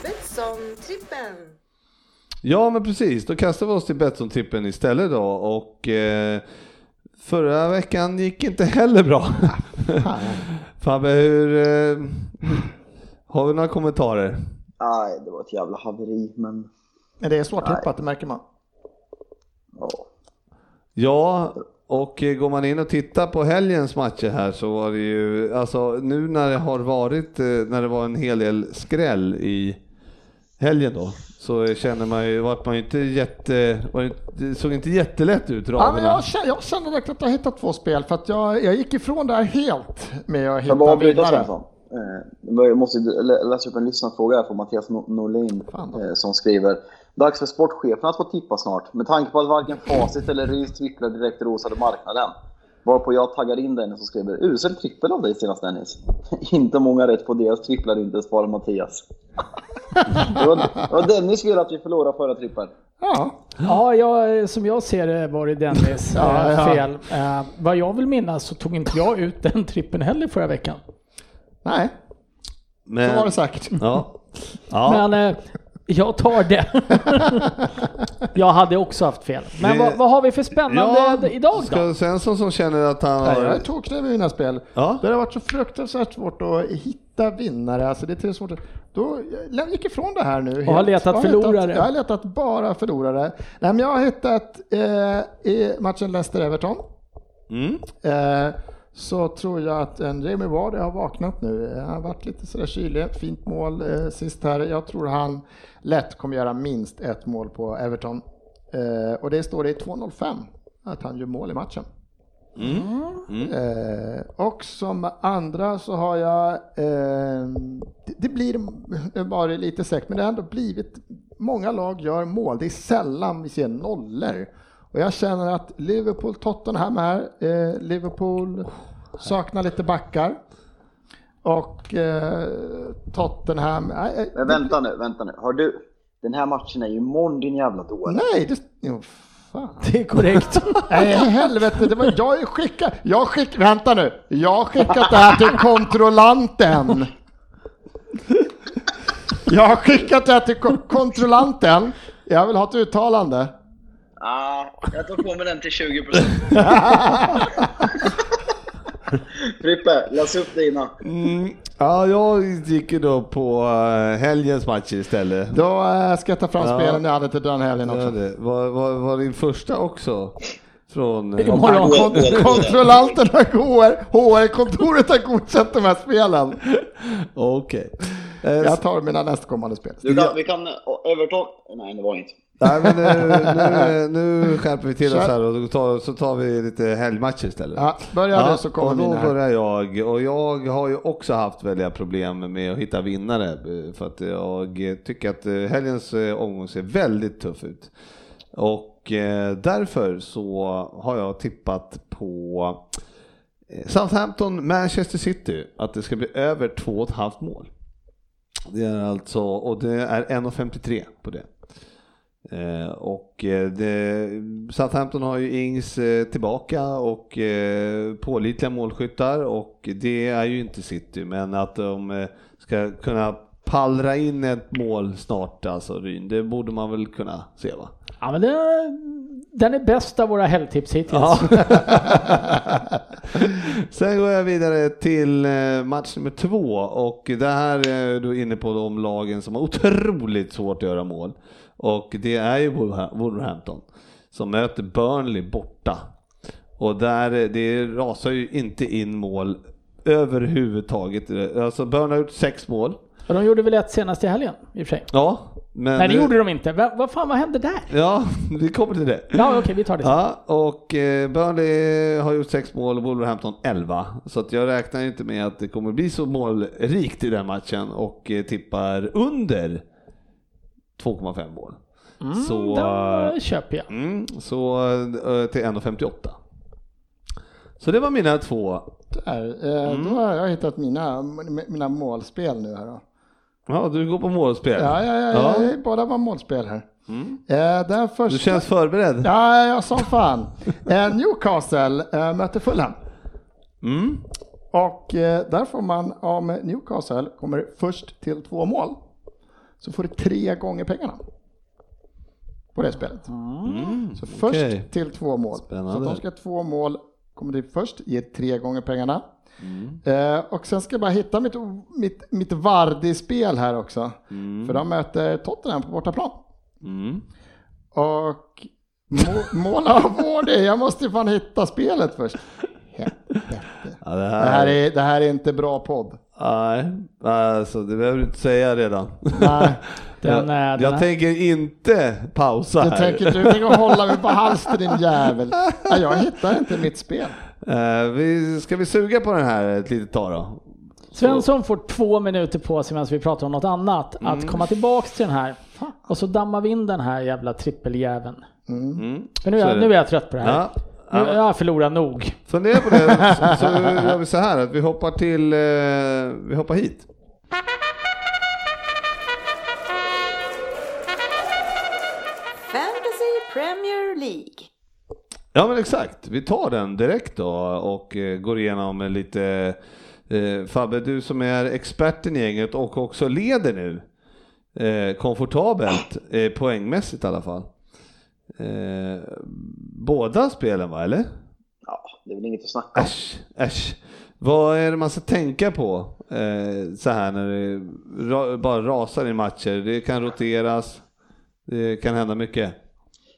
Betsson-trippen. Ja men precis, då kastar vi oss till Betsson-tippen istället då och eh, förra veckan gick inte heller bra. Fabbe, hur, eh, har vi några kommentarer? Nej, det var ett jävla haveri, men Men det är svårt tippat, det märker man. ja. Ja, och går man in och tittar på helgens matcher här så var det ju, alltså nu när det har varit, eh, när det var en hel del skräll i helgen då, så känner man ju, vart man ju inte jätte, det såg inte jättelätt ut Ja, raderna. men jag, känner, jag känner verkligen att jag hittat två spel för att jag, jag gick ifrån det här helt med att hitta vinnare. Eh, Jag måste lä- läsa upp en lyssnarfråga här från Mattias Nor- Norlin eh, som skriver Dags för sportchefen att få tippa snart. Med tanke på att varken Facit eller Rys tripplar direkt rosade marknaden. Varpå jag taggar in Dennis och skriver Usel trippel av dig senast Dennis. inte många rätt på deras tripplar inte, svarar Mattias. det, var, det var Dennis fel att vi förlorade förra trippen. Ja, Ja, jag, som jag ser det var det Dennis Ja, eh, ja. fel. Eh, vad jag vill minnas så tog inte jag ut den trippen heller förra veckan. Nej, Men, så var det sagt. Ja. ja. Men eh, jag tar det. jag hade också haft fel. Men Det- vad, vad har vi för spännande Ja, idag då? Ska Svensson som känner att han Nej, jag är har... tokig med mina spel. Ja. Det har varit så fruktansvärt svårt att hitta vinnare. Alltså det är till svårt. att- Då jag gick ifrån det här nu. Och har letat Jag har förlorare. Hittat, jag har letat bara förlorare. Nej, men jag har hittat eh, i matchen Leicester-Everton. Mm. Eh, så tror jag att en Jamie Vardy har vaknat nu. Han har varit lite sådär kylig. Fint mål eh, sist här. Jag tror han lätt kommer göra minst ett mål på Everton. Eh, och det står det i 2.05. att han gör mål i matchen. Mm. Eh, och som andra så har jag, eh, det, det blir bara lite säkert, men det har ändå blivit, många lag gör mål, det är sällan vi ser nollor. Och jag känner att Liverpool, Tottenham här, eh, Liverpool saknar lite backar. Och eh, Tottenham, eh, Men vänta nu, vänta nu. Har du... Den här matchen är ju imorgon din jävla dåre. nej, det, jo, fan. Det är korrekt. Nej, helvete, det var jag skickade, jag skick, vänta nu, jag har skickat det här till kontrollanten. Jag har skickat det här till ko- kontrollanten. Jag vill ha ett uttalande. Ah, jag tar på mig den till 20 procent. Frippe, läs upp dina. Mm. Ja, jag gick ju då på eh, helgens matcher istället. Då eh, ska jag ta fram Ja. spelen jag hade till den helgen Ja, också. det. Var, var, var din första också? Från... eh, kontrollanten har HR, HR-kontoret har godkänt de här spelen. Okej. Eh, Jag tar mina nästkommande spel. Du kan, vi kan... Everton... Nej, det var inte. Nej men nu, nu, nu skärper vi till oss Kör. här och tar, så tar vi lite helgmatcher istället. Ja, börja du så kommer och då börjar jag och jag har ju också haft väldiga problem med att hitta vinnare eh, för att jag tycker att eh, helgens eh, omgång ser väldigt tuff ut. Och därför så har jag tippat på Southampton, Manchester City, att det ska bli över 2,5 mål. Det är alltså, och det är 1,53 på det. Eh, och eh, det, Southampton har ju Ings eh, tillbaka och eh, pålitliga målskyttar och det är ju inte City men att de ska kunna pallra in ett mål snart alltså Ryn, det borde man väl kunna se va? Ja, men den, den är bäst av våra helgtips hittills. Ja. Sen går jag vidare till match nummer två och det här är du inne på de lagen som har otroligt svårt att göra mål. Och det är ju Wolverha- Wolverhampton som möter Burnley borta. Och där, det rasar ju inte in mål överhuvudtaget. Alltså Burnley har gjort sex mål. Och de gjorde väl ett senast i helgen i och för sig. Ja, men... Nej, det gjorde de inte. Va, vad fan, vad hände där? Ja, vi kommer till det. Ja, okej, vi tar det sen. Ja, och eh, Burnley har gjort sex mål och Wolverhampton 11. Så att jag räknar inte med att det kommer bli så målrikt i den matchen och eh, tippar under 2,5 mål. så, Mm, Då köper jag. mm, så eh, till 1,58. Så det var mina två. Där, eh, Mm. Då har jag hittat mina, mina målspel nu här då. Ja, du går på målspel. Ja, ja, ja, Ja. båda var målspel här. Eh, den första... Du känns förberedd? Ja, ja, som fan. Eh, Newcastle eh, möter Fulham. Mm. Och eh, där får man, om Newcastle kommer först till två mål, så får du tre gånger pengarna. På det spelet. Så först okej. till två mål. Spännande. Så de ska ha två mål, kommer det först, ge tre gånger pengarna. Mm. Eh, och sen ska jag bara hitta mitt, mitt, mitt Vardy-spel här också. För de möter Tottenham på bortaplan. Mm. Och må, mål av Vardy, jag måste ju fan hitta spelet först. Helvete. Ja, det Det här, här är, det här är inte bra podd. Nej, alltså det behöver du inte säga redan. Nej, Den, jag eh, den jag här- tänker inte pausa du här. tänker du tänker hålla mig på halster din jävel. Nej, jag hittar inte mitt spel. Eh, vi, ska vi suga på den här ett litet tag då? Svensson får två minuter på sig medan vi pratar om något annat. Att komma tillbaks till den här. Och så dammar vi in den här jävla trippeljäveln. Mm. För nu är, är det. nu är jag trött på det här. Ja. Ja, jag har förlorat nog. fundera på det så, så gör vi så här att vi hoppar till, eh, vi hoppar hit. Fantasy Premier League. Ja men exakt, vi tar den direkt då och eh, går igenom en lite eh, Fabbe, du som är experten i gänget och också leder nu eh, komfortabelt, eh, poängmässigt i alla fall. Eh, båda spelen va, eller? Ja, det är väl inget att snacka om. Äsch, äsch. Vad är det man ska tänka på eh, så här när det ra, bara rasar i matcher? Det kan roteras, det kan hända mycket.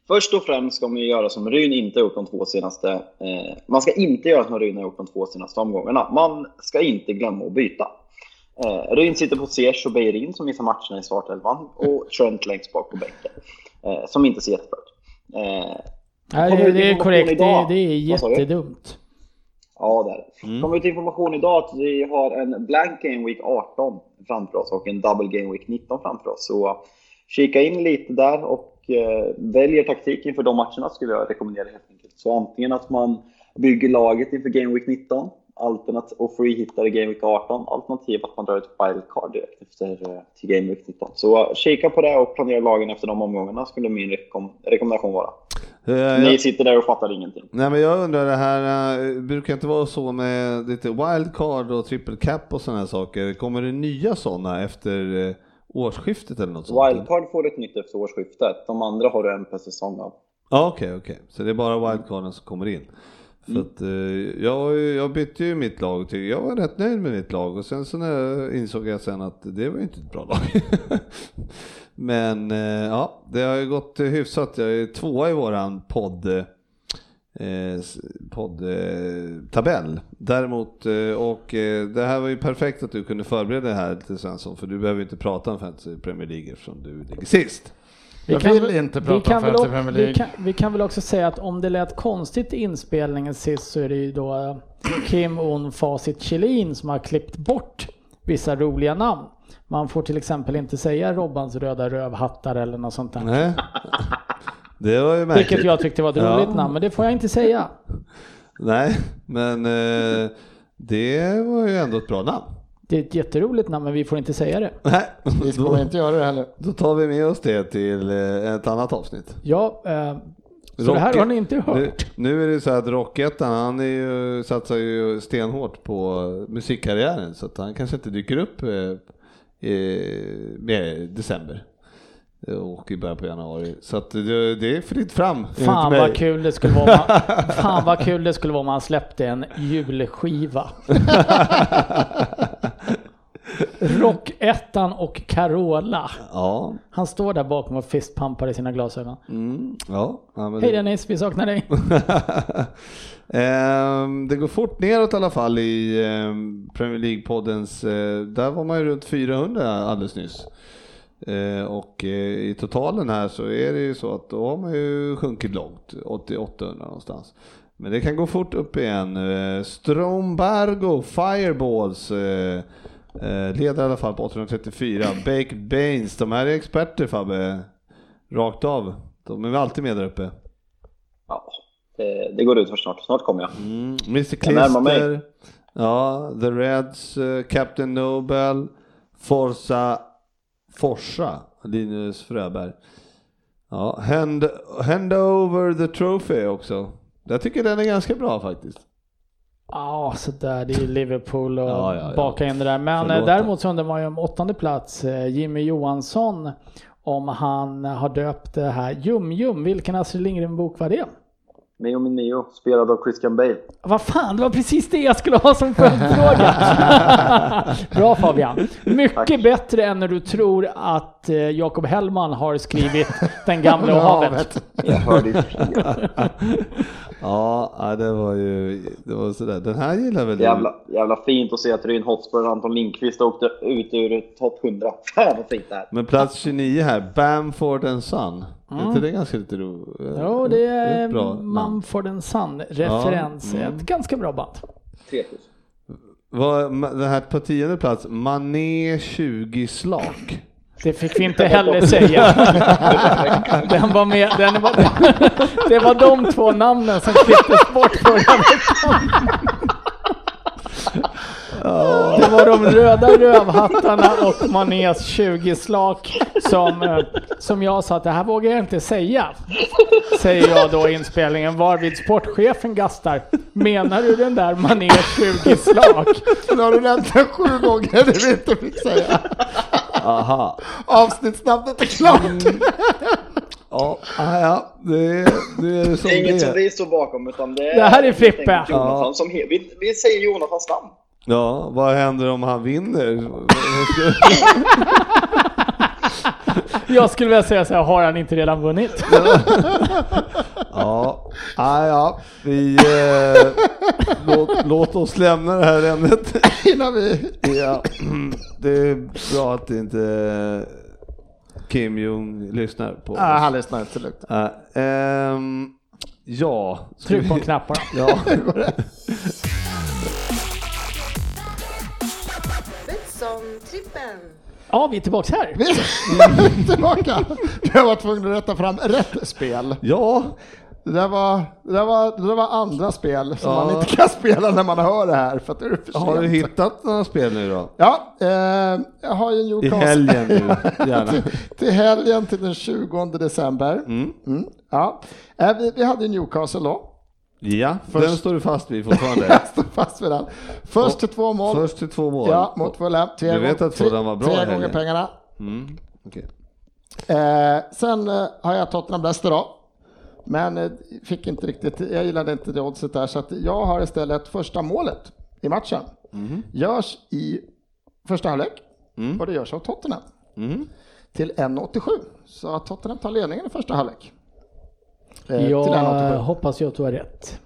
Först och främst ska man ju göra som Ryn inte har gjort de två senaste... Eh, man ska inte göra som Ryn har gjort de två senaste omgångarna. Man ska inte glömma att byta. Eh, Ryn sitter på Ziyech och Beirin som missar matcherna i startelvan och Trent längst bak på bänken. Eh, som inte ser jättebra ut. Eh, Nej, Kommer det, ut det är information korrekt. Det, idag. det är jättedumt. Ja, det är det. Mm. kom ut information idag att vi har en blank Game Week 18 framför oss och en double Game Week 19 framför oss. Så kika in lite där och eh, välj er taktik inför de matcherna skulle jag rekommendera helt enkelt. Så antingen att man bygger laget inför Game Week 19 alternat och free-hittar i Game Week 18 alternativt att man drar ett wildcard direkt efter eh, till Game Week 19. Så eh, kika på det och planera lagen efter de omgångarna skulle min rekom rekommendation vara. Eh, Ni jag, sitter där och fattar ingenting. nej men jag undrar det här, eh, brukar inte vara så med lite wildcard och triple cap och sådana här saker? Kommer det nya sådana efter eh, årsskiftet eller något sånt? Wildcard får ett nytt efter årsskiftet. De andra har du en per säsong av. Ja okej, okej. Så det är bara wildcarden som kommer in? För Mm. att, eh, jag, jag bytte ju mitt lag och jag var rätt nöjd med mitt lag och sen så när insåg jag sen att det var inte ett bra lag. Men eh, ja, det har ju gått hyfsat. Jag är tvåa i våran podd eh, poddtabell. Däremot, eh, och eh, det här var ju perfekt att du kunde förbereda det här till Svensson, för du behöver inte prata om Fantasy Premier League eftersom du ligger sist. Jag vill inte prata vi kan om väl, Premier vi, League. kan, vi kan väl också säga att om det lät konstigt i inspelningen sist så är det ju då eh, Kim On Facit Kjellin som har klippt bort vissa roliga namn. Man får till exempel inte säga Robbans röda rövhattar eller något sånt där. Nej. Det var ju märkligt. Vilket jag tyckte var ett Ja. roligt namn, men det får jag inte säga. Nej, men eh, det var ju ändå ett bra namn. Det är ett jätteroligt namn, men vi får inte säga det. Nej, Vi då, kommer inte göra det heller. då tar vi med oss det till eh, ett annat avsnitt. Ja, eh, så det här har ni inte hört. Nu, nu är det så att Rockettan, han är ju, satsar ju stenhårt på musikkarriären så att han kanske inte dyker upp eh, i december och i början på januari. Så att det, det är fritt fram. Fan vad kul det skulle vara man, Fan vad kul det skulle vara om man släppte en julskiva. Rockettan och Carola. Ja, Han står där bakom och fistpumpar i sina glasögon. mm, ja. ja Hej det- Dennis, vi saknar dig. Ehm, det går fort neråt i alla fall i ehm, Premier League-poddens, eh, där var man ju runt 400 alldeles nyss. Eh, och eh, i totalen här så är det ju så att då har man ju sjunkit långt, 80-800 någonstans. Men det kan gå fort upp igen. Strombargo Fireballs leder i alla fall på 834. Baked Baines, de här är experter Fabbe, rakt av. De är väl alltid med där uppe. Ja, det, det går ut för snart. Snart kommer jag. Mm, Mr. Klister, ja, The Reds, eh, Captain Nobel, Forza, Forsa, Linus Fröberg. Ja, hand, hand over the trophy också. Jag tycker den är ganska bra faktiskt. Ja, så där det är Liverpool och Ja, ja, ja. baka in det där. Men Förlåt. däremot så undrar man ju om åttonde plats, eh, Jimmy Johansson, om han har döpt det här Jum Jum. Vilken Astrid Lindgren-bok var det? Mio min Mio, spelad av Christian Bale. Vad fan, det var precis det jag skulle ha som följdfråga. Bra Fabian. Mycket bättre än när du tror att eh, Jakob Hellman har skrivit Den gamla och havet. Jag hörde. Ja, det var ju det var sådär. Den här gillar väl jävla, jävla fint att se att Ryn Hotspur och Anton Lindqvist åkte ut ur topp 100. Fan vad fint det här. du? Men plats 29 här, Bamford and Son. Är inte det ganska lite roligt? Jo, det är namn. Mumford Son referens. Ja, mm. Ett ganska bra band. 3000. Vad- Den här på tionde plats, Mané 20 slak. Det fick vi inte heller säga. Den var med, den var, det var de två namnen som klipptes bort förra veckan. Det var de röda rövhattarna och Manés 20 slak som, eh, som jag sa att det här vågar jag inte säga. Säger jag då i inspelningen varvid sportchefen gastar. Menar du den där Manés 20 slak? Nu har du nämnt den sju gånger det vi inte fick säga. Aha. Avsnittsnamnet är klart. Ja, ah, ja, det, är- det är som Det är inget som vi står bakom utan det är... Det här är Frippe. Jonathan som vi, vi säger Jonathans namn. Ja, vad händer om han vinner? Jag skulle vilja säga så här, har han inte redan vunnit? Ja, ah, ja, vi eh, låt, låt oss lämna det här ämnet. Innan vi... Ja, det är bra att inte Kim Jong lyssnar på Ah, oss. han lyssnar inte lugnt. Ja, ehm, Ja. Tryck på vi- knapparna. Ja. Betsson-trippen. Ja, vi är tillbaks här. Vi är tillbaka. Jag var tvungen att rätta fram rätt spel. ja, Det där var, det där var, det där var andra spel som Ja. man inte kan spela när man hör det här för att det är för har du hittat några spel nu då? Ja, eh, jag har ju I Newcastle. helgen nu, gärna. till, till helgen till den 20 december. Mm. Mm, ja. Eh, vi, vi hade Newcastle då. Ja, Först- den står du fast vid fortfarande. Jag står fast vid den. Först till två mål. Först till två mål. Ja, mot Fulham. Du vet att Fulham var bra i Tre gånger pengarna. Mm. okej. Eh, sen eh, har jag Tottenham Leicester då. Men eh, fick inte riktigt, jag gillade inte det oddset där så att jag har istället första målet i matchen. Mhm. Görs i första halvlek Mm. och det görs av Tottenham Mm. till 1,87. Så att Tottenham tar ledningen i första halvlek. Eh, till Jag 1,87. hoppas du har rätt.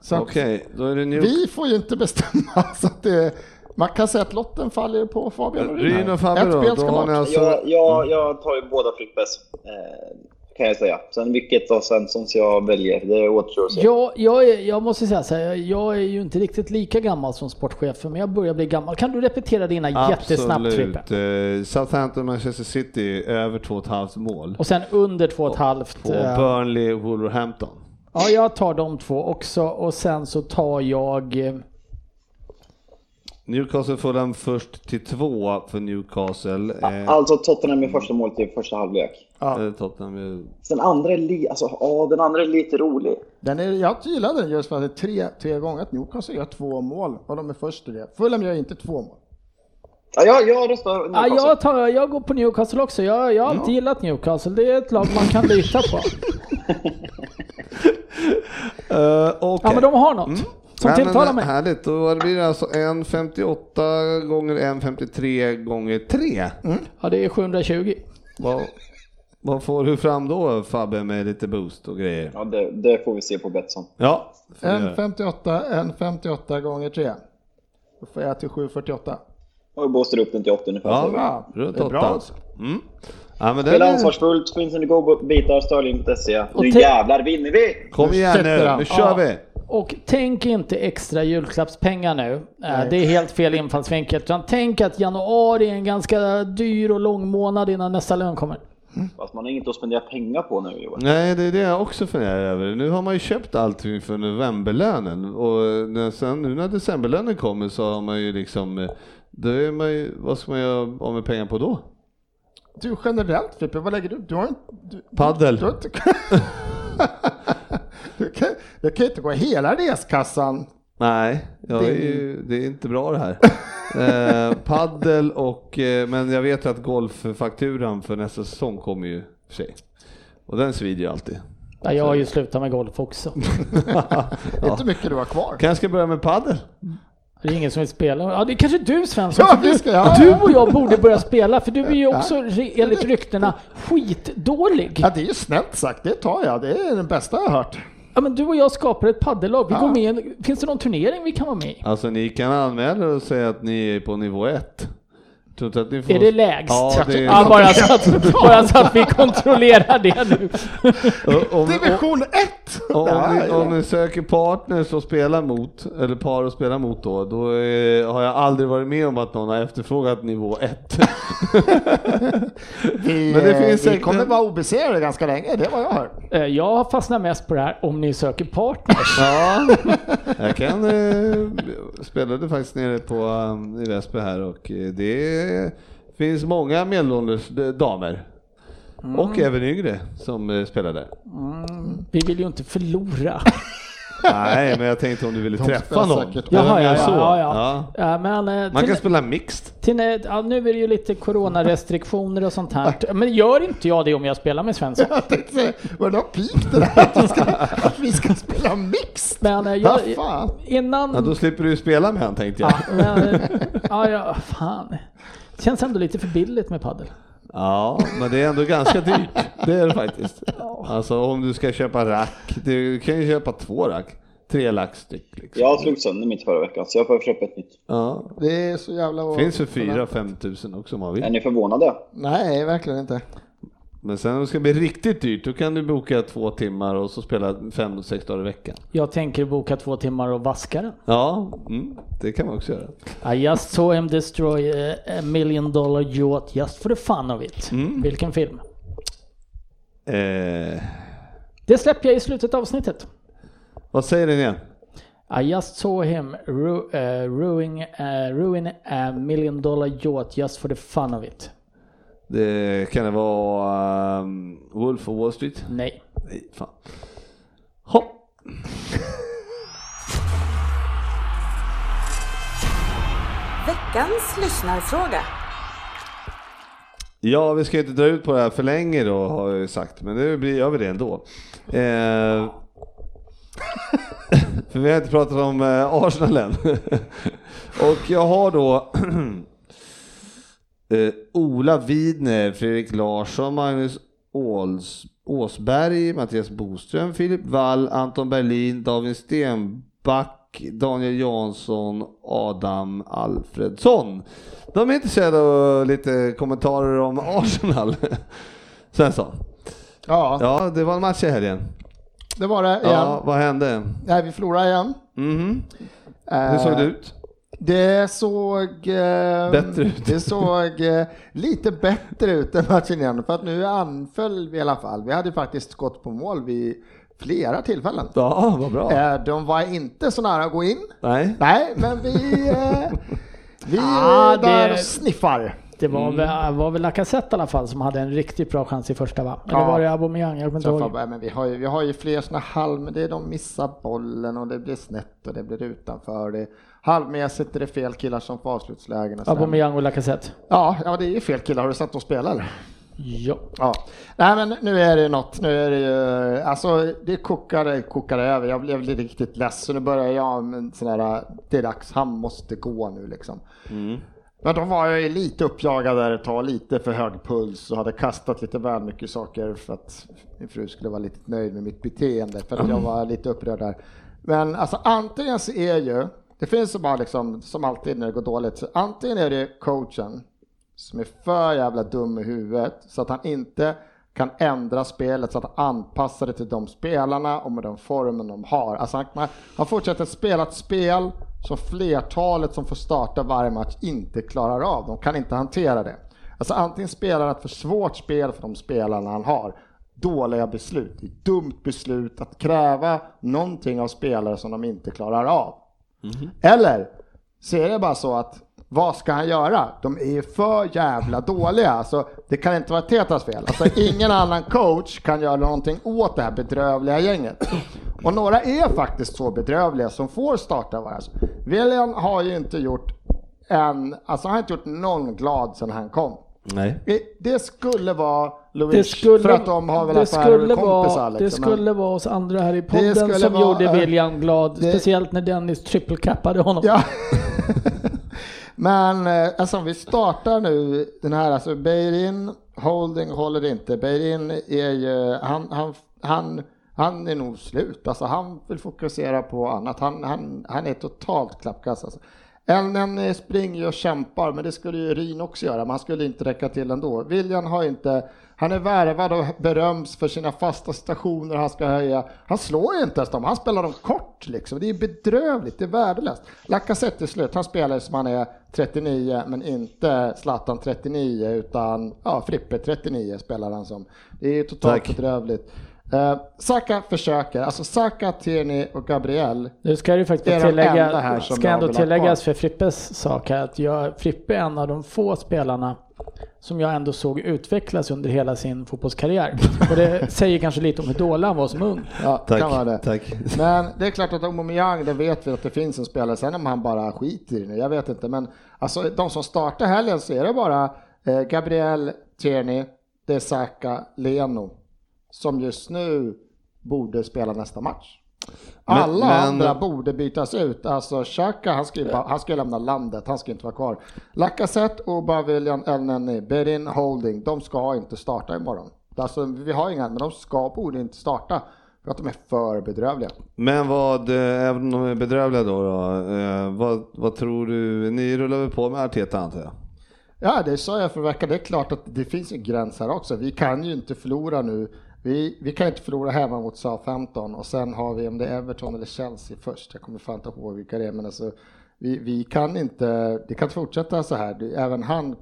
Så att Okej, då är det New... vi får ju inte bestämma så att det, man kan säga att lotten faller på Fabian och Ryn Ryn. och Fabbe Ett spel då ska har ni bort. alltså... Jag, jag, jag tar ju båda Frippes, eh, kan jag säga. Sen vilket av Svenssons jag väljer, det återstår att se. Jag, jag, är, jag måste säga så här, jag är ju inte riktigt lika gammal som sportchef, men jag börjar bli gammal. Kan du repetera dina jättesnabbt Frippe? Absolut. Eh, Southampton, Manchester City, över två och ett halvt mål. Och sen under två och ett halvt. På eh, Burnley, Wolverhampton. Ja, jag tar de två också och sen så tar jag... eh, Newcastle får den först till två för Newcastle. Alltså Tottenham med första målet i första halvlek. Ja. eh, Tottenham är... Sen andra är, li, alltså, ja, den andra är lite rolig. Den är, jag gillar den just för att det är tre, tre gånger att Newcastle gör två mål och de är först i det. Fulham gör inte två mål. Ja, jag, jag röstar Ja, Newcastle. jag, tar, jag går på Newcastle också. Jag, jag har alltid gillat Newcastle. Det är ett lag man kan lita på. Uh, Ja, men de har något som tilltalar mig. Härligt, då blir det alltså 1,58 gånger 1,53 gånger 3. Ja, det är 720. Vad, vad får du fram då Fabbe med lite boost och grejer? Ja, det, det får vi se på Betsson. Ja, får vi En göra. 58, en 58 gånger 3. Då får jag till 748. Och vi boostar upp den till 80 ungefär. Ja. Ja, runt det är bra 8. alltså. Mm. Ja, men det Spela är... ansvarsfullt, finns en go-bitar, Sterling.se. Och Nu te- jävlar vinner vi! Kom igen nu, nu kör Ja. vi! Och tänk inte extra julklappspengar nu. Eh, Nej. Det är helt fel infallsvinkel. Utan tänk att januari är en ganska dyr och lång månad innan nästa lön kommer. Fast man har inget att spendera pengar på nu Johan. Nej, det är det jag också funderar över. Nu har man ju köpt allting för novemberlönen och när, sen, nu när decemberlönen kommer så har man ju liksom, eh, då är man ju, vad ska man göra av med pengar på då? Du generellt Frippe, vad lägger du? Du har inte... Du, Paddel. Du, har inte, du, kan, du kan inte gå hela reskassan. Nej, jag är Det- ju, det är inte bra det här. eh, paddel och, eh, men jag vet ju att golffakturan för nästa säsong kommer ju för sig. Och den svider ju alltid. Ja, jag har ju slutat med golf också. Det är inte mycket du har kvar. Kanske ska börja med paddel? Det är ingen som vill spela. Ja, det är kanske du Svensson. Ja, du, ska- ja, du ja. och jag borde börja spela för du är ju också enligt ryktena skitdålig. Ja, det är ju snällt sagt, det tar jag. Det är den bästa jag har hört. Ja, men du och jag skapar ett paddellag. Vi Ja. går med Finns det någon turnering vi kan vara med i? Alltså ni kan anmäla er och säga att ni är på nivå 1. Tror inte att ni får... Är det lägst? Ja, det är... Ja, bara, så att, bara så att vi kontrollerar det nu. om, Division 1! om, om, ni, om ni söker partners att spela mot, eller par att spela mot då, då eh, har jag aldrig varit med om att någon har efterfrågat nivå 1. Vi, Men det finns vi säkert kommer en- vara obesegrade ganska länge, det är vad jag hör. Eh, Jag fastnar mest på det här om ni söker partners. ja, jag kan eh, spelade faktiskt nere på um, i Väsby här och eh, det finns många medelålders eh, damer. Och även yngre som eh, spelar där. Vi vill ju inte förlora. Nej, men jag tänkte om du ville De träffa någon. Jaha, ja, ja, så. ja, ja. Ja, men, eh, Man till, kan spela mixed. till, ja, nu är det ju lite coronarestriktioner och sånt här. Men gör inte jag det om jag spelar med Svensson? Jag tänkte säga, var det något pik det där? Att, vi ska, att vi ska spela mixed? Men eh, Ja, jag, innan... Ja, då slipper du ju spela med han tänkte jag. Ja, men, eh, ja, ja, fan. Känns ändå lite för billigt med padel. Ja, men det är ändå ganska dyrt. Det är det faktiskt. Alltså om du ska köpa rack, du kan ju köpa två rack. Tre lax styck. Liksom. Jag slog sönder mitt förra veckan, så jag får köpa ett nytt. Ja. Det är så jävla... Finns för 4-5 tusen också om man Är vill. ni förvånade? Nej, verkligen inte. Men sen om det ska bli riktigt dyrt, då kan du boka två timmar och så spela fem, sex dagar i veckan. Jag tänker boka två timmar och vaska den. Ja, mm, det kan man också göra. I just saw him destroy a, a million dollar yacht just for the fun of it. Mm. Vilken film? Eh, Det släpper jag i slutet av avsnittet. vad säger den igen? I just saw him ru- uh, ruin, uh, ruin a million dollar yacht just for the fun of it. Det kan det vara um, Wolf of Wall Street? Nej. Nej, fan. Hopp. Veckans lyssnarfråga. Ja, vi ska inte dra ut på det här för länge då har jag ju sagt, men nu blir- gör vi det ändå. Eh, för vi har inte pratat om eh, Arsenal än. Och jag har då eh, Ola Widner, Fredrik Larsson, Magnus Åls, Åsberg, Mattias Boström, Filip Wall, Anton Berlin, David Stenback, Daniel Jansson, Adam Alfredsson. De är intresserade av lite kommentarer om Arsenal. Svensson. Ja, Ja, det var en match i helgen. det var det igen. Ja, vad hände? Nej, vi förlorade igen. Mhm. Hur såg det ut? Det såg... Eh, Bättre ut. Det såg eh, lite bättre ut än matchen igen, för att nu anföll vi i alla fall. Vi hade faktiskt gått på mål vid flera tillfällen. Ja, vad bra. Eh, de var inte så nära att gå in. Nej. Nej, men vi, eh, vi Ah, är där det- och sniffar. Det var, Mm. väl, var väl Lacazette i alla fall som hade en riktigt bra chans i första va? Eller Ja. var det Aubameyang? Jag kommer inte ihåg. Men vi, har ju, vi har ju fler sådana halv, men det är de missar bollen och det blir snett och det blir utanför. Det, halvmässigt är det fel killar som får avslutslägen. och sådär. Aubameyang och Lacazette. Ja, ja, det är ju fel killar. Har du sett dem spela eller? Ja. Ja, nej men nu är det något, nu är det ju, alltså det kokar, kokar över. Jag blev lite riktigt ledsen. Nu börjar jag med en sån här, det är dags, han måste gå nu liksom. Men då var jag ju lite uppjagad där ett tag, lite för hög puls och hade kastat lite väl mycket saker för att min fru skulle vara lite nöjd med mitt beteende för att jag var lite upprörd där. Men alltså antingen så är ju, det finns bara liksom, som alltid när det går dåligt, så antingen är det coachen som är för jävla dum i huvudet så att han inte kan ändra spelet så att han anpassar det till de spelarna och med den formen de har. Alltså han, han fortsätter spela ett spel som flertalet som får starta varje match inte klarar av. De kan inte hantera det. Alltså antingen spelar han ett för svårt spel för de spelarna han har. Dåliga beslut, det är ett dumt beslut att kräva någonting av spelare som de inte klarar av. Mm-hmm. Eller så är det bara så att vad ska han göra? De är ju för jävla dåliga. Alltså, det kan inte vara Tetas fel. Alltså, ingen annan coach kan göra någonting åt det här bedrövliga gänget. Och några är faktiskt så bedrövliga som får starta varje. William har ju inte gjort en, alltså han har inte gjort någon glad sedan han kom. Nej. Det skulle vara Det Louis skulle, för att de har väl det affärer kompisar. vara, det liksom. Men- skulle vara oss andra här i Det podden som vara, gjorde eh, William glad. det- Speciellt när Dennis trippelcappade honom. Ja. Men eh, alltså om vi startar nu den här, alltså Beirin, Holding håller inte. Beirin är ju, han, han, han, han är nog slut. Alltså han vill fokusera på annat. Han, han, han är totalt klappkast. Alltså. Elnen springer och kämpar, men det skulle ju Rin också göra, men han skulle inte räcka till ändå. William har inte, han är värvad och beröms för sina fasta stationer han ska höja. Han slår ju inte ens dem, han spelar dem kort liksom. Det är bedrövligt, det är värdelöst. Lacazette är slut, han spelar som han är 39, men inte Zlatan 39, utan ja, Frippe 39 spelar han som. Det är ju totalt Tack. bedrövligt. Uh, Saka försöker, alltså Saka, Tierney och Gabriel Nu ska det ju faktiskt tillägga, här som ska ändå tilläggas för Frippes sak här att jag, Frippe är en av de få spelarna som jag ändå såg utvecklas under hela sin fotbollskarriär. Och det säger kanske lite om hur dålig han var som ung. Ja, Tack. kan vara det. Tack. Men det är klart att Aubameyang, det vet vi att det finns en spelare. Sen om han bara skiter i det, jag vet inte. Men alltså de som startar helgen så är det bara eh, Gabriel, Tierney, det är Saka, Leno. Som just nu borde spela nästa match. Alla men- andra borde bytas ut. Alltså Xhaka, han ska, ju bara, han ska lämna landet, han ska inte vara kvar. Lacazette, Oba, William, Elneny, Berin, Holding, de ska inte starta imorgon. Alltså, vi har inga, men de ska, borde inte starta. För att de är för bedrövliga. Men vad, eh, även om de är bedrövliga då, då eh, vad, vad tror du? Ni rullar väl på med Arteta antar jag? Ja, det sa jag för veckan. Det är klart att det finns en gräns här också. Vi kan ju inte förlora nu. Vi, vi kan inte förlora hemma mot Southampton och sen har vi om det är Everton eller Chelsea först. Jag kommer fan inte ihåg vilka det är, men alltså vi, vi kan inte, det kan inte fortsätta så här. Även han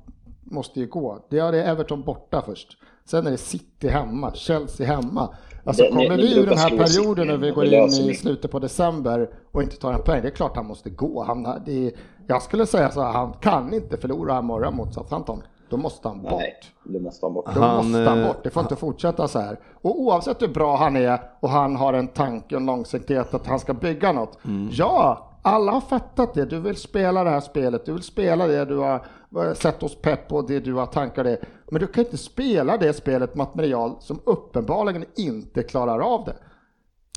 måste ju gå. Det är Everton borta först. Sen är det City hemma, Chelsea hemma. Alltså Det- kommer ni- vi ur den här perioden när vi går in i slutet på december och inte tar en poäng, det är klart han måste gå. Han, det jag skulle säga så här, han kan inte förlora imorgon mot Southampton. Då måste han bort. Nej, det måste han bort. Då Han, måste han eh, bort. Det får inte fortsätta så här. Och oavsett hur bra han är och han har en tanke och en långsiktighet att han ska bygga något. Mm. Ja, alla har fattat det. Du vill spela det här spelet. Du vill spela det du har eh, sett hos Pep och det du har tankar det. Men du kan inte spela det spelet material som uppenbarligen inte klarar av det.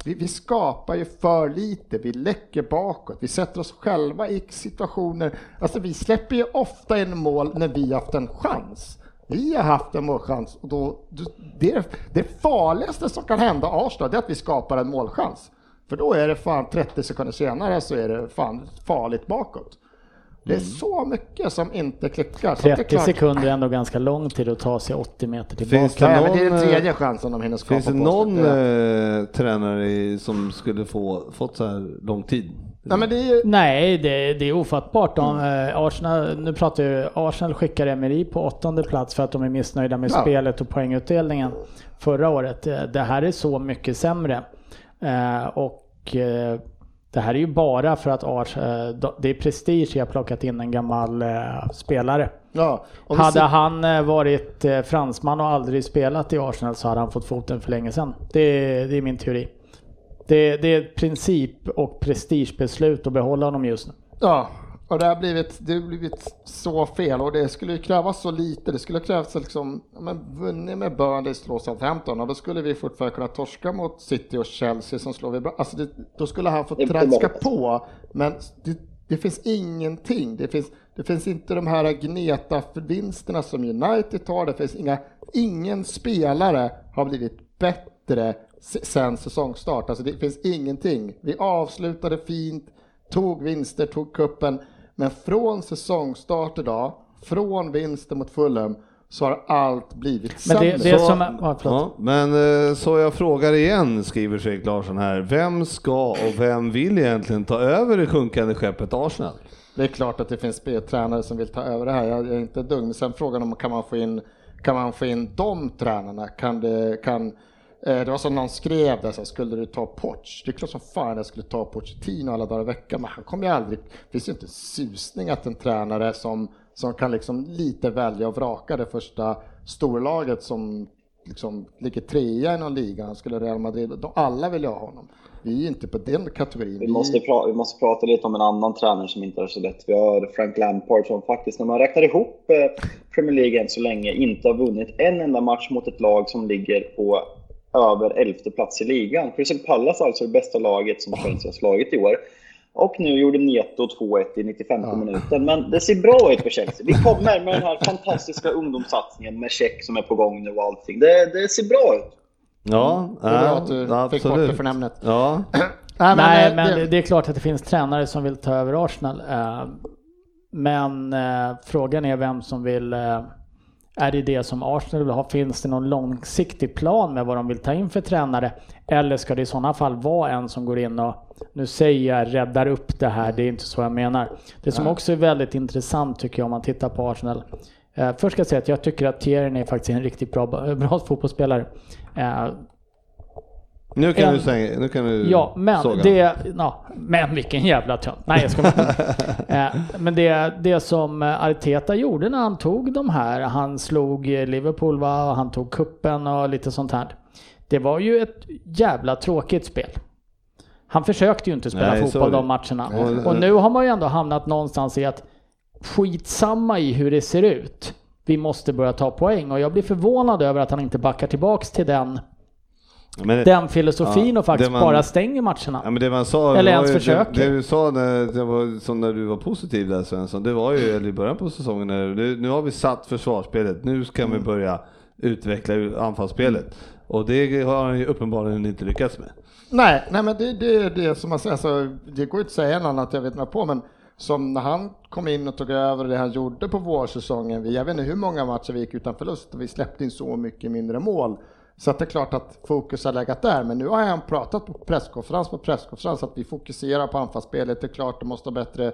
Vi, vi skapar ju för lite, vi läcker bakåt, vi sätter oss själva i situationer. Alltså vi släpper ju ofta in mål när vi haft en chans. Vi har haft en målchans och då, det, det farligaste som kan hända Arsenal det är att vi skapar en målchans. För då är det fan 30 sekunder senare så är det fan farligt bakåt. Det är så mycket som inte klickar. Så det är 30 klart- sekunder är ändå ganska lång tid att ta sig 80 meter tillbaka. Finns det Nej, men det är någon, den eh, tredje chansen de hinner skapa Finns det någon eh, tränare som skulle få fått så här lång tid? Nej, men det är ju... Nej, det, det är ofattbart. De, eh, Arsenal, nu pratar ju Arsenal skickar Emery på åttonde plats för att de är missnöjda med Ja. spelet och poängutdelningen förra året. Eh, Det här är så mycket sämre. Eh, och det här är ju bara för att Ars, eh, de- det är prestige jag plockat in en gammal eh, spelare. Ja, Hade ser- han eh, varit fransman och aldrig spelat i Arsenal så hade han fått foten för länge sedan. Det, det är min teori. Det, det är princip och prestigebeslut att behålla honom just nu. Ja, och det har blivit, det har blivit så fel och det skulle ju krävas så lite. Det skulle krävas liksom, ja, men vunnit med Burnley slå Southampton och då skulle vi fortfarande kunna torska mot City och Chelsea som slår vi bra. Alltså det, då skulle han få traska på, men det, det finns ingenting. Det finns, det finns inte de här gneta-vinsterna som United tar. Det finns inga, ingen spelare har blivit bättre se- sen säsongstart. Alltså det finns ingenting. Vi avslutade fint, tog vinster, tog kuppen, men från säsongstart idag, från vinsten mot Fulham, så har allt blivit Men sämre. det, det Så- som... Ja, förlåt. Ja, men eh, så jag frågar igen, skriver Fredrik Larsson här. Vem ska och vem vill egentligen ta över det sjunkande skeppet Arsenal? Det är klart att det finns speltränare som vill ta över det här, jag är inte dum. Men sen frågan om kan man få in, kan man få in de tränarna? Kan det, kan, det var som någon skrev där, så skulle du ta Poch? Det är klart som fan jag skulle ta Pochettino alla dagar i veckan, men han kommer ju aldrig, det finns ju inte susning att en tränare som, som kan liksom lite välja och vraka det första storlaget som liksom ligger trea i någon liga, han skulle Real Madrid, alla vill ju ha honom. Vi är inte på den kategorin. Vi måste, pra- vi måste prata lite om en annan tränare som inte är så lätt. Vi har Frank Lampard som faktiskt, när man räknar ihop eh, Premier League än så länge, inte har vunnit en enda match mot ett lag som ligger på över elfte plats i ligan. Crystal Palace alltså det bästa laget som Chelsea har slagit i år. Och nu gjorde Neto 2-1 i 95 minuten. Men det ser bra ut för Chelsea. Vi kommer med den här fantastiska ungdomssatsningen med check som är på gång nu och allting. Det, det ser bra ut. Ja, Det är bra ja, att du fick bort absolut. det förnämnet. Ja, Nej, Nej, eh, men det, det är klart att det finns tränare som vill ta över Arsenal. eh, Men eh, frågan är vem som vill... Är det det som Arsenal vill ha? Finns det någon långsiktig plan med vad de vill ta in för tränare? Eller ska det i sådana fall vara en som går in och, nu säger jag räddar upp det här, det är inte så jag menar. Det som också är väldigt intressant tycker jag om man tittar på Arsenal. Eh, Först ska jag säga att jag tycker att Tierney är faktiskt en riktigt bra, bra fotbollsspelare. Eh, nu kan En- du säga, nu kan du Ja, men såga. det... Ja, men vilken jävla tönt. Nej, jag ska eh, Men det, det som Arteta gjorde när han tog de här, han slog Liverpool va, och han tog kuppen och lite sånt här. Det var ju ett jävla tråkigt spel. Han försökte ju inte spela Nej, fotboll de matcherna. Nej. Och nu har man ju ändå hamnat någonstans i att skitsamma i hur det ser ut. Vi måste börja ta poäng och jag blir förvånad över att han inte backar tillbaks till den, Men, den filosofin Ja, och faktiskt man- bara stänger matcherna. Ja men det man sa, Eller det ens ju, försöker. Det, det du sa när, det var, som när du var positiv där Svensson, det var ju i början på säsongen, när, nu, nu har vi satt försvarsspelet, nu ska Mm. vi börja utveckla anfallsspelet. Och det har han ju uppenbarligen inte lyckats med. Nej, nej men det, det är det som man säger, alltså, det går inte att säga något annat, jag vet mig på, men som när han kom in och tog över det han gjorde på vårsäsongen, vi, jag vet inte hur många matcher vi gick utan förlust och vi släppte in så mycket mindre mål. Så att det är klart att fokus har legat där, men nu har han pratat på presskonferens på presskonferens att vi fokuserar på anfallsspelet, det är klart det måste ha bättre,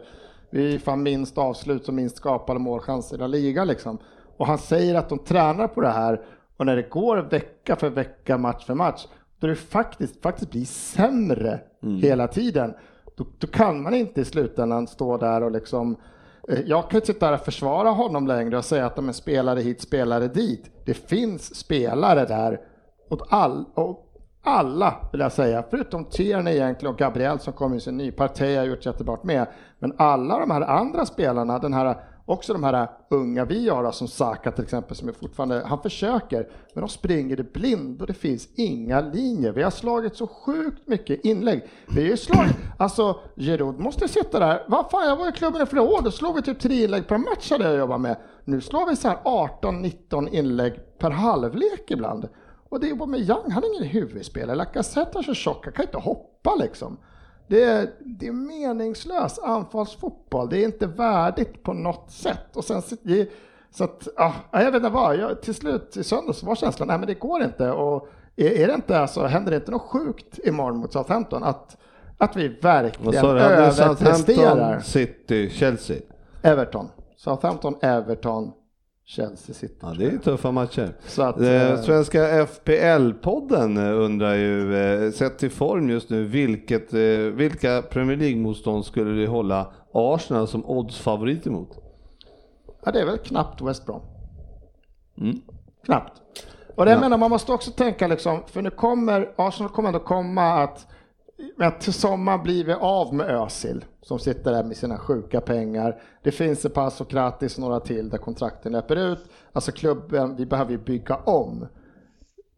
vi är fan minst avslut och minst skapade målchanser i hela ligan liksom. Och han säger att de tränar på det här och när det går vecka för vecka, match för match, då det faktiskt, faktiskt blir sämre mm. hela tiden. Då, då, kan man inte i slutändan stå där och liksom eh, jag kan inte sitta där och försvara honom längre och säga att de är spelare hit, spelare dit. Det finns spelare där åt all, och alla vill jag säga, förutom Tierney egentligen och Gabriel som kommer i sin ny. Partey har gjort jättebra med. Men alla de här andra spelarna, den här också de här unga vi har som Saka till exempel som är fortfarande, han försöker, men de springer det blind och det finns inga linjer. Vi har slagit så sjukt mycket inlägg. Vi har ju slagit, alltså Giroud måste sitta där, vad fan jag var i klubben i flera år, då slog vi typ tre inlägg per match hade jag jobbat med. Nu slår vi så här 18-19 inlägg per halvlek ibland. Och det är med Young, han är ingen huvudspelare. Lacazette är så tjock, han kan inte hoppa liksom. Det är, det är meningslös anfallsfotboll. Det är inte värdigt på något sätt. Och sen, så att, ja, jag vet inte vad, jag, till slut i söndags var känslan, nej men det går inte. Och är, är det inte, alltså, händer det inte något sjukt imorgon mot Southampton? Att, att vi verkligen överpresterar. City, Chelsea? Everton. Southampton, Everton, Chelsea City. Ja, det är tuffa matcher. Så att, eh, eh Svenska FPL-podden undrar ju, eh, sett till form just nu, vilket, eh, vilka Premier League-motstånd skulle du hålla Arsenal som oddsfavorit emot? Ja, det är väl knappt West Brom. Mm. Knappt. Och det ja. menar man måste också tänka liksom, för nu kommer, Arsenal kommer ändå komma att men till sommar blir vi av med Özil som sitter där med sina sjuka pengar. Det finns ett par Sokratis och några till där kontrakten löper ut. Alltså klubben, vi behöver ju bygga om.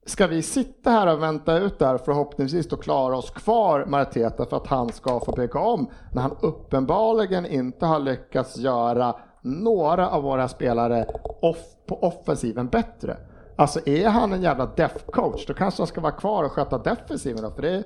Ska vi sitta här och vänta ut där förhoppningsvis då klara oss kvar Marteta för att han ska få bygga om när han uppenbarligen inte har lyckats göra några av våra spelare off på offensiven bättre. Alltså är han en jävla def coach då kanske han ska vara kvar och sköta defensiven då, för det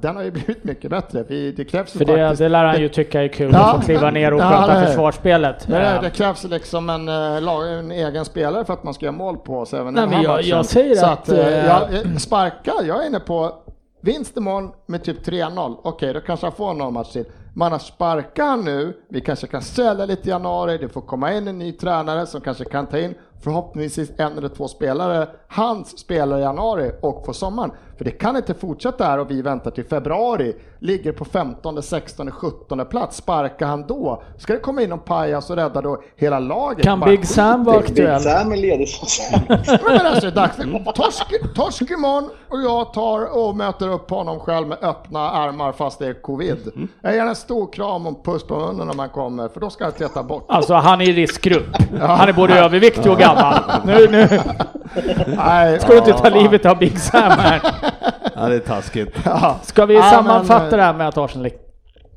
den har ju blivit mycket bättre. det krävs För det, faktiskt, det lär han ju tycka är kul, ja, att få kliva ner och ja, försvarsspelet. Det, det, krävs liksom en, eh, en, egen spelare för att man ska göra mål på oss även Nej, men jag, jag, säger Så att... att äh, jag, sparka, jag är inne på vinst imorgon med typ 3-0. Okej, okay, då kanske han får någon match till. Men att sparka han nu, vi kanske kan sälja lite i januari, det får komma in en ny tränare som kanske kan ta in förhoppningsvis en eller två spelare, hans spelare i januari och på sommaren. För det kan inte fortsätta här och vi väntar till februari, ligger på 15, 16, 17 plats. Sparkar han då? Ska det komma in någon pajas och rädda då hela laget? Kan Big Sam vara aktuell? Big Sam är ledig Men alltså, dags torsk, torsk imorgon och jag tar och möter upp honom själv med öppna armar fast det är covid. Mm. Jag ger en stor kram och puss på munnen när man kommer, för då ska jag tvätta bort. Alltså han är i riskgrupp. Han är både överviktig och gammal. Nu, nu. Ska du inte ta livet av Big Sam här? Ja, det är taskigt. Ska vi sammanfatta det här med att Arsenal är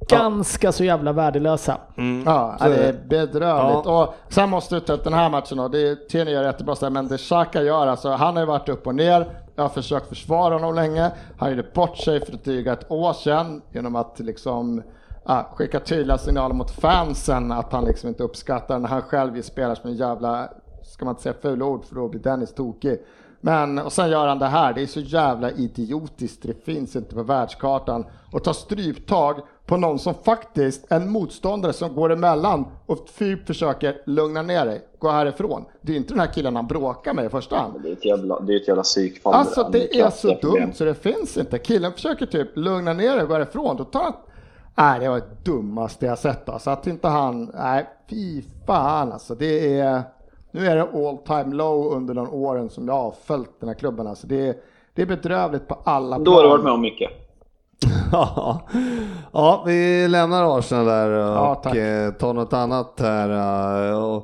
ganska så jävla värdelösa. Mm. Ja, det är bedrövligt. Ja. Och sen måste du ta upp den här matchen då. Det är, Tene gör jättebra men det Xhaka gör, alltså han har ju varit upp och ner. Jag har försökt försvara honom länge. Han gjorde bort sig för drygt ett år sedan genom att liksom ah, skicka tydliga signaler mot fansen att han liksom inte uppskattar när han själv spelar som en jävla, ska man inte säga fula ord för då blir Dennis tokig. Men, och sen gör han det här, det är så jävla idiotiskt, det finns inte på världskartan. Och ta stryptag på någon som faktiskt, en motståndare som går emellan och typ försöker lugna ner dig, gå härifrån. Det är inte den här killen han bråkar med i första hand. Det är ett jävla, det är ett jävla psykfall. Alltså det, det är, är så dumt problem. så det finns inte. Killen försöker typ lugna ner dig och gå härifrån. Då tar han Nej, det var det dummaste jag sett alltså. Att inte han, nej fy fan alltså. Det är, nu är det all time low under de åren som jag har följt den här klubben. Alltså det, är, det är bedrövligt på alla plan. Då har du varit med om mycket. ja, vi lämnar Arsenal där och ja, eh, tar något annat här. Eh,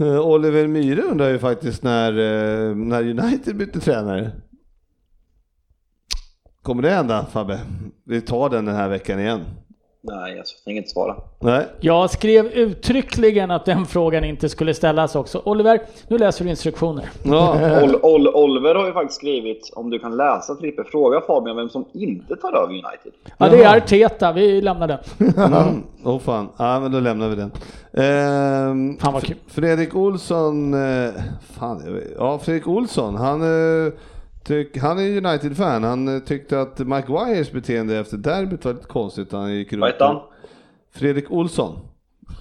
eh, Oliver Myhre undrar ju faktiskt när, när United bytte tränare. Kommer det hända Fabbe? Vi tar den den här veckan igen. Nej, jag tänker inte svara. Nej. Jag skrev uttryckligen att den frågan inte skulle ställas också. Oliver, nu läser du instruktioner. Ja. Ol, Ol, Oliver har ju faktiskt skrivit, om du kan läsa Frippe, fråga Fabian vem som inte tar över United. Ja, det är Arteta, vi lämnar den. Mm. Oh fan, ja men då lämnar vi den. Ehm, Fan vad kul. Fredrik Olsson, eh, fan, ja Fredrik Olsson, han, eh, tyck, han är United-fan. Han eh, tyckte att Maguires beteende efter derbyt var lite konstigt. Han gick runt Vad heter han? Fredrik Olsson.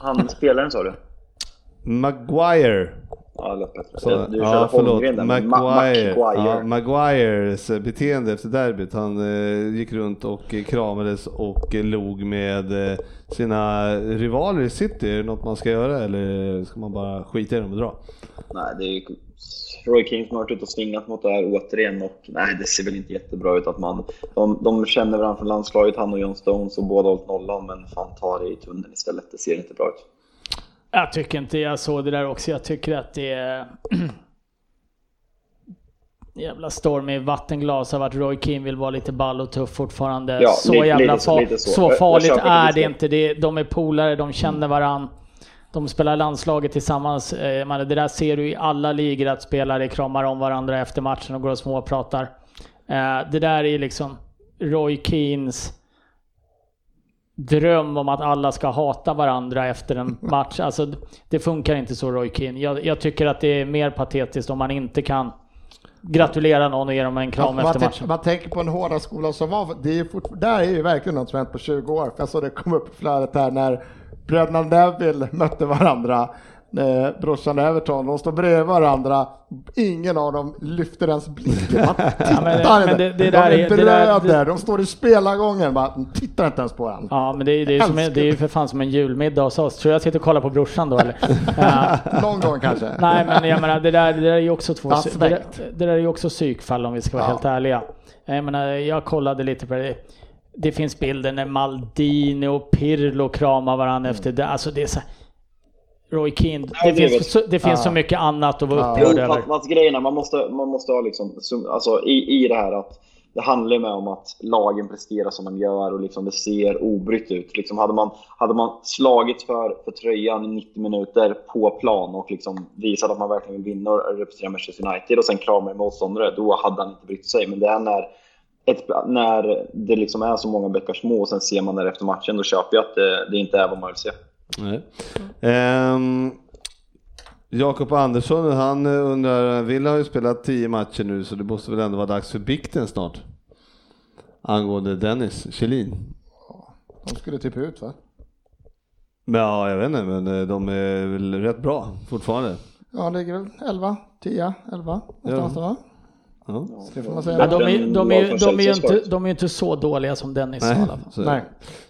Han spelaren sa du? Maguire. Ja, det lät bättre. Du ja, förlåt. Men Ma- Maguire. Maguire. Ja, Maguires eh, beteende efter derbyt. Han eh, gick runt och eh, kramades och eh, log med eh, sina rivaler i City. Är det något man ska göra eller ska man bara skita i dem och dra? Nej, det är ju Roy King som har varit ute och svingat mot det här återigen och nej, det ser väl inte jättebra ut att man... De, de känner varandra från landslaget, han och John Stones, och båda har hållit nollan, men fan ta det i tunneln istället. Det ser inte bra ut. Jag tycker inte jag såg det där också. Jag tycker att det är... Jävla storm i vattenglas av att Roy Keane vill vara lite ball och tuff fortfarande. Ja, så lite- jävla lite så, så. så. Jag- jag farligt är det inte. Det, de är polare, de känner varann. De spelar landslaget tillsammans. Eh, man, det där ser du i alla ligor att spelare kramar om varandra efter matchen och går och småpratar. Eh, det där är liksom Roy Keens dröm om att alla ska hata varandra efter en match. Alltså, det funkar inte så Roy Keane. Jag, jag tycker att det är mer patetiskt om man inte kan gratulera någon och ge dem en kram man, efter matchen. man tänker på en hårda skola som var, det är fort, där är ju verkligen något som hänt på 20 år. För jag såg det kom upp i flödet här när bröderna Neville mötte varandra. Eh, brorsan Everton, de står bredvid varandra. Ingen av dem lyfter ens blicken. Man tittar men- inte. men det- det de är är- bröder, de står i spelargången de tittar inte ens på varandra. Ja, men det är, det, är som, en- det är ju för fan som en julmiddag hos oss. Tror jag sitter och kollar på brorsan då eller? Ja. Någon gång kanske. Nej men jag menar det där, det där är ju också två, Ja, det, där, det där är ju också psykfall om vi ska vara Ja. helt ärliga. Jag menar, jag kollade lite på det. Det finns bilder när Maldini och Pirlo kramar varandra efter det. Alltså det är så här, Roy Keane, det, det finns, så, det finns så Ja. mycket annat att vara upprörd över. fast, är, man måste, man måste ha liksom, alltså i, i det här att det handlar med om att lagen presterar som de gör och liksom det ser obrytt ut. Liksom hade, man, hade man slagit för, för tröjan i 90 minuter på plan och liksom visat att man verkligen vill vinna och representera Manchester United och sen kramar en motståndare, då hade han inte brytt sig. Men det är när, ett, när det liksom är så många bäckar små och sen ser man det efter matchen, då köper jag att det, det inte är vad man vill se. Nej. Ehm, Jakob Andersson, han eh, undrar, Villa har ju spelat 10 matcher nu så det måste väl ändå vara dags för bikten snart? Angående Dennis Kjellin. De skulle typ ut va? Men ja, jag vet inte, men eh, de är väl rätt bra fortfarande. Ja, det ligger väl 11, 10, 11 någonstans där va? Ja. Det får man säga. Ja, de, är, de, är, de, är ju inte, de är så dåliga som Dennis i Nej, alla fall. så- Nej.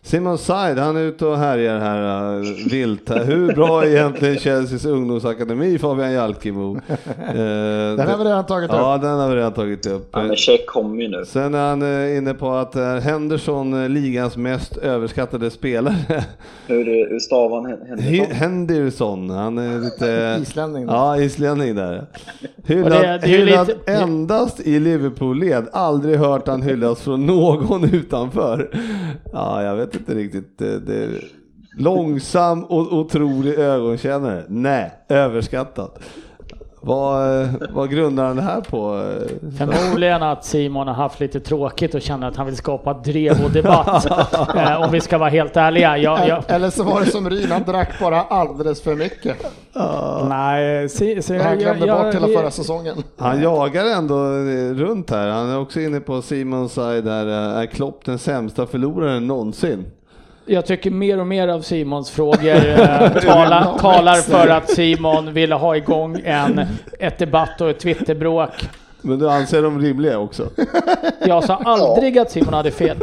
Simon Said, han är ute och härjar här uh, vilt. här. Hur bra är egentligen Chelseas ungdomsakademi, Fabian Jalkemo? Eh, Den har vi redan tagit upp. Ja, den har vi redan tagit upp. Ja, men check kommer ju nu. Sen är han eh, inne på att är Henderson eh, ligans mest överskattade spelare. Hur, hur stavar han He- Henderson? Henderson, han är lite... Islänning. Ja, islänning där. Hyllad, det- det är ju hyllad lite- endast i Liverpool-led. Aldrig hört han hyllas från någon utanför. Ja, jag vet inte riktigt. Det, det, långsam och otrolig ögonkännare. Nej, överskattat. Vad, vad grundar han det här på? Förmodligen att Simon har haft lite tråkigt och känner att han vill skapa drev och debatt. eh, om vi ska vara helt ärliga. Jag, jag, Eller så var det som Ryn, han drack bara alldeles för mycket. nej, si, si, Han glömde jag- bort hela jag- förra säsongen. Han jagar ändå runt här. Han är också inne på Simon side där. eh, Är Klopp den sämsta förloraren någonsin? Jag tycker mer och mer av Simons frågor eh, tala, talar för att Simon ville ha igång en, ett debatt och ett Twitterbråk. Men du anser dem rimliga också? Jag sa aldrig att Simon hade fel.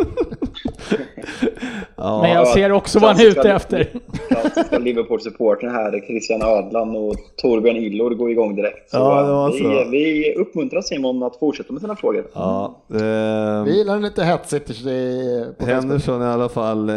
Ja. Men jag ser också vad han är ute efter. Klassiska Liverpool-supporten här, Christian Ödlan och Torbjörn Illor går igång direkt. Så, Ja, det var vi, så. vi uppmuntrar Simon att fortsätta med sina frågor. Ja, eh, Vi gillar lite hetsigt. Henderson i alla fall. Eh,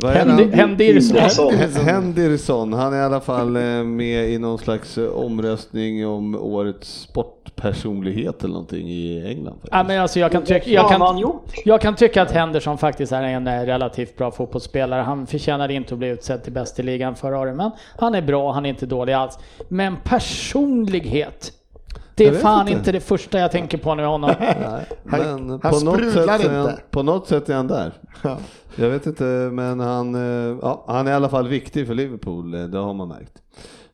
vad. Henderson. Henderson, han är i alla fall eh, med i någon slags eh, omröstning om årets sportpersonlighet eller någonting i England. Ja, men alltså jag kan, tycka, jag, kan, jag kan tycka att Henderson faktiskt är en eh, relativt relativt bra fotbollsspelare. Han förtjänade inte att bli utsedd till bäst i ligan förra året, men han är bra, han är inte dålig alls. Men personlighet, det är fan inte. inte. det första jag tänker på när honom. Nej, men han på, något sprudlar sätt är han, inte. på något sätt är han där. Jag vet inte, men han, eh, ja, han är i alla fall viktig för Liverpool, eh, det har man märkt.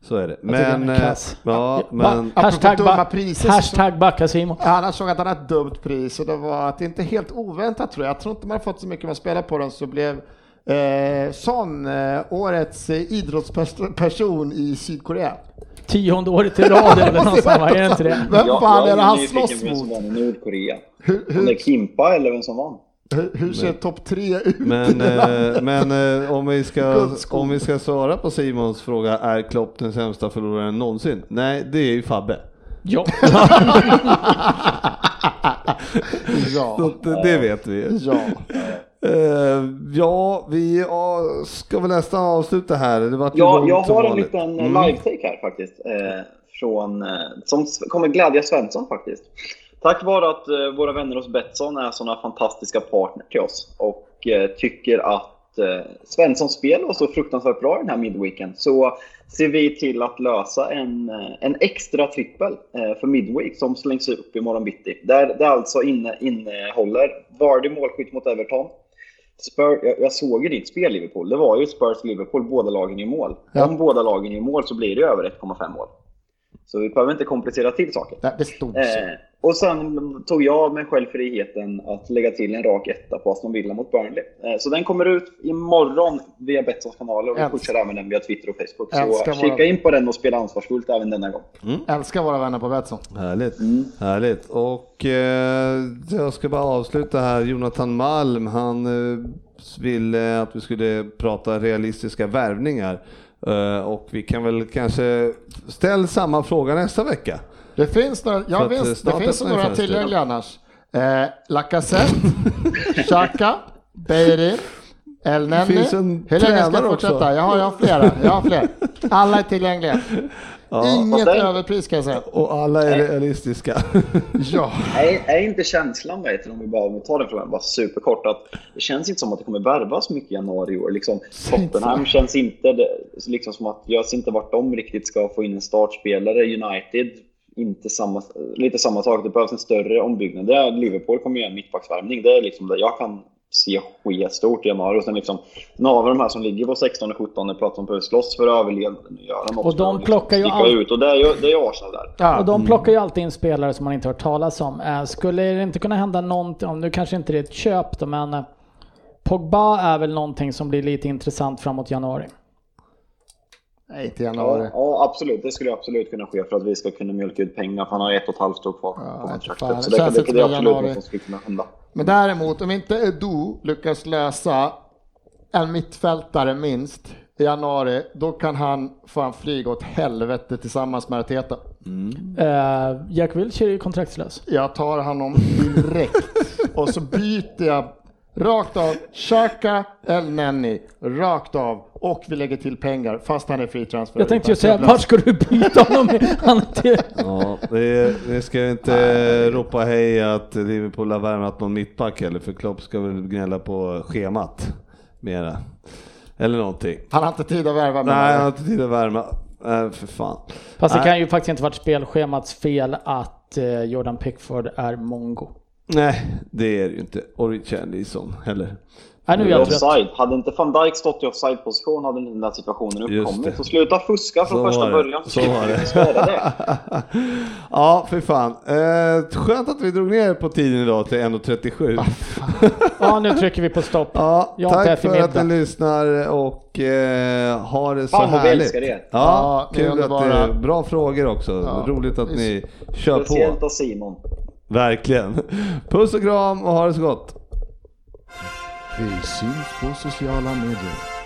Så är det. han Men, eh, ja, Ba- men hashtag, dumma ba- priser hashtag backa Simon. Annars såg att han hade ett dumt pris och det var att det inte helt oväntat tror jag. Jag tror inte man har fått så mycket man spelar på den så blev eh, Son eh, årets eh, idrottsperson i Sydkorea. Tionde året i rad eller något sånt, är det inte det? Vem Jag- fan är det han nyfiken slåss vem som mot? vann i Nordkorea. Hur, Om det är hur, Kimpa eller vem som vann. Hur, ser topp tre ut? Men, eh, men eh, om, vi ska, om vi ska svara på Simons fråga, är Klopp den sämsta förloraren någonsin? Nej, det är ju Fabbe. Ja. ja, eh, det vet vi. ja. Eh, ja, vi ska väl nästan avsluta här. Det vart ju Ja, jag har en liten Mm. live-take här faktiskt. Eh, från, eh, som kommer glädja Svensson faktiskt. Tack vare att eh, våra vänner hos Betsson är sådana fantastiska partner till oss och eh, tycker att eh, Svenssons spel var så fruktansvärt bra den här midweeken så ser vi till att lösa en, en extra trippel för midweek som slängs upp imorgon bitti. Där det alltså inne, innehåller Vardy målskytt mot Everton, Spur, jag, jag såg ju ditt spel Liverpool. Det var ju Spurs-Liverpool, båda lagen i mål. Ja. Om båda lagen i mål så blir det över 1,5 mål. Så vi behöver inte komplicera till saker. Det- Det stod så. Eh, och sen tog jag mig själv friheten att lägga till en rak etta på Aston Villa mot Burnley. Eh, så den kommer ut imorgon via Betssons kanaler och vi pushar även den via Twitter och Facebook. Älskar Så våra- kika in på den och spela ansvarsfullt även denna gång. Älskar våra vänner på Betsson. Härligt, Mm. härligt. Och eh, jag ska bara avsluta här. Jonathan Malm, han eh, ville att vi skulle prata realistiska värvningar. Eh, och vi kan väl kanske ställa samma fråga nästa vecka. Det finns några, För ja, att, eh, visst, det finns några tillgängliga annars. Eh, Lacazette, Xhaka, Beirin, El Nenni. finns en Hur länge ska jag fortsätta? också. Jag har, jag har flera. Jag har fler. Alla är tillgängliga. Inget Och sen- överpris kan jag säga. Och alla är realistiska. Ja. Är, är inte känslan, vet du, om vi bara om vi tar den frågan bara superkort, att det känns inte som att det kommer värvas mycket i januari i år. Liksom, Tottenham känns inte det, liksom som att jag ser inte vart de riktigt ska få in en startspelare. United, inte samma, lite samma sak. Det behövs en större ombyggnad. Det är, Liverpool kommer göra en mittbacksvärvning. Det är liksom det jag kan se ske stort i januari. Och sen liksom, några av de här som ligger på 16 och 17 pratar om behöver slåss för överlevnad. Göra något Och de att plockar ju sticka all- ut. Och det är ju, det är ju Arsenal där. Ja. Och de plockar ju alltid in spelare som man inte hört talas om. Eh, Skulle det inte kunna hända någonting, om nu kanske inte det är ett köp då, men eh, Pogba är väl någonting som blir lite intressant framåt januari. Nej, inte Ja, januari. ja, absolut. Det skulle absolut kunna ske för att vi ska kunna mjölka ut pengar. För han har ett och ett halvt år kvar Ja, på kontraktet. Så Det det, det, det är absolut något som skulle kunna hända. Men däremot, om inte Edu lyckas lösa en mittfältare minst i januari, då kan han fan flyga åt helvete tillsammans med Arteta. Eh, Jack Wilshere är ju kontraktslös. Jag tar honom direkt och så byter jag rakt av Xhaka El Nenni, rakt av och vi lägger till pengar fast han är fri transfer. Jag tänkte ju säga, vart ska du byta honom? Han till... Ja, det, det ska ju inte ropa hej att Liverpool har värvat någon mittback heller, för Klopp ska väl gnälla på schemat mera. Eller någonting. Han har inte tid att värva med Nej, han har inte tid att värma. Nej, för fan. Fast det Nej. kan ju faktiskt inte varit spelschemats fel att eh, Jordan Pickford är mongo. Nej, det är det ju inte. Och Richarlison heller. Nej, nu är jag. Offside. Hade inte van Dijk stått i offside-position hade den där situationen uppkommit. det. Så sluta fuska från Så var första det. början. Så var det. Det. Ja, för fan. Eh, skönt att vi drog ner på tiden idag till 1.37. Ja, nu trycker vi på stopp. Ja, tack för att ni lyssnar och eh, ha det så Fan, härligt. älskar er. Ja, Ja, kul att det är bra frågor också. Ja, Roligt att ni kör Speciellt på. av Simon. Verkligen. Puss och kram och ha det så gott. Vi syns på sociala medier.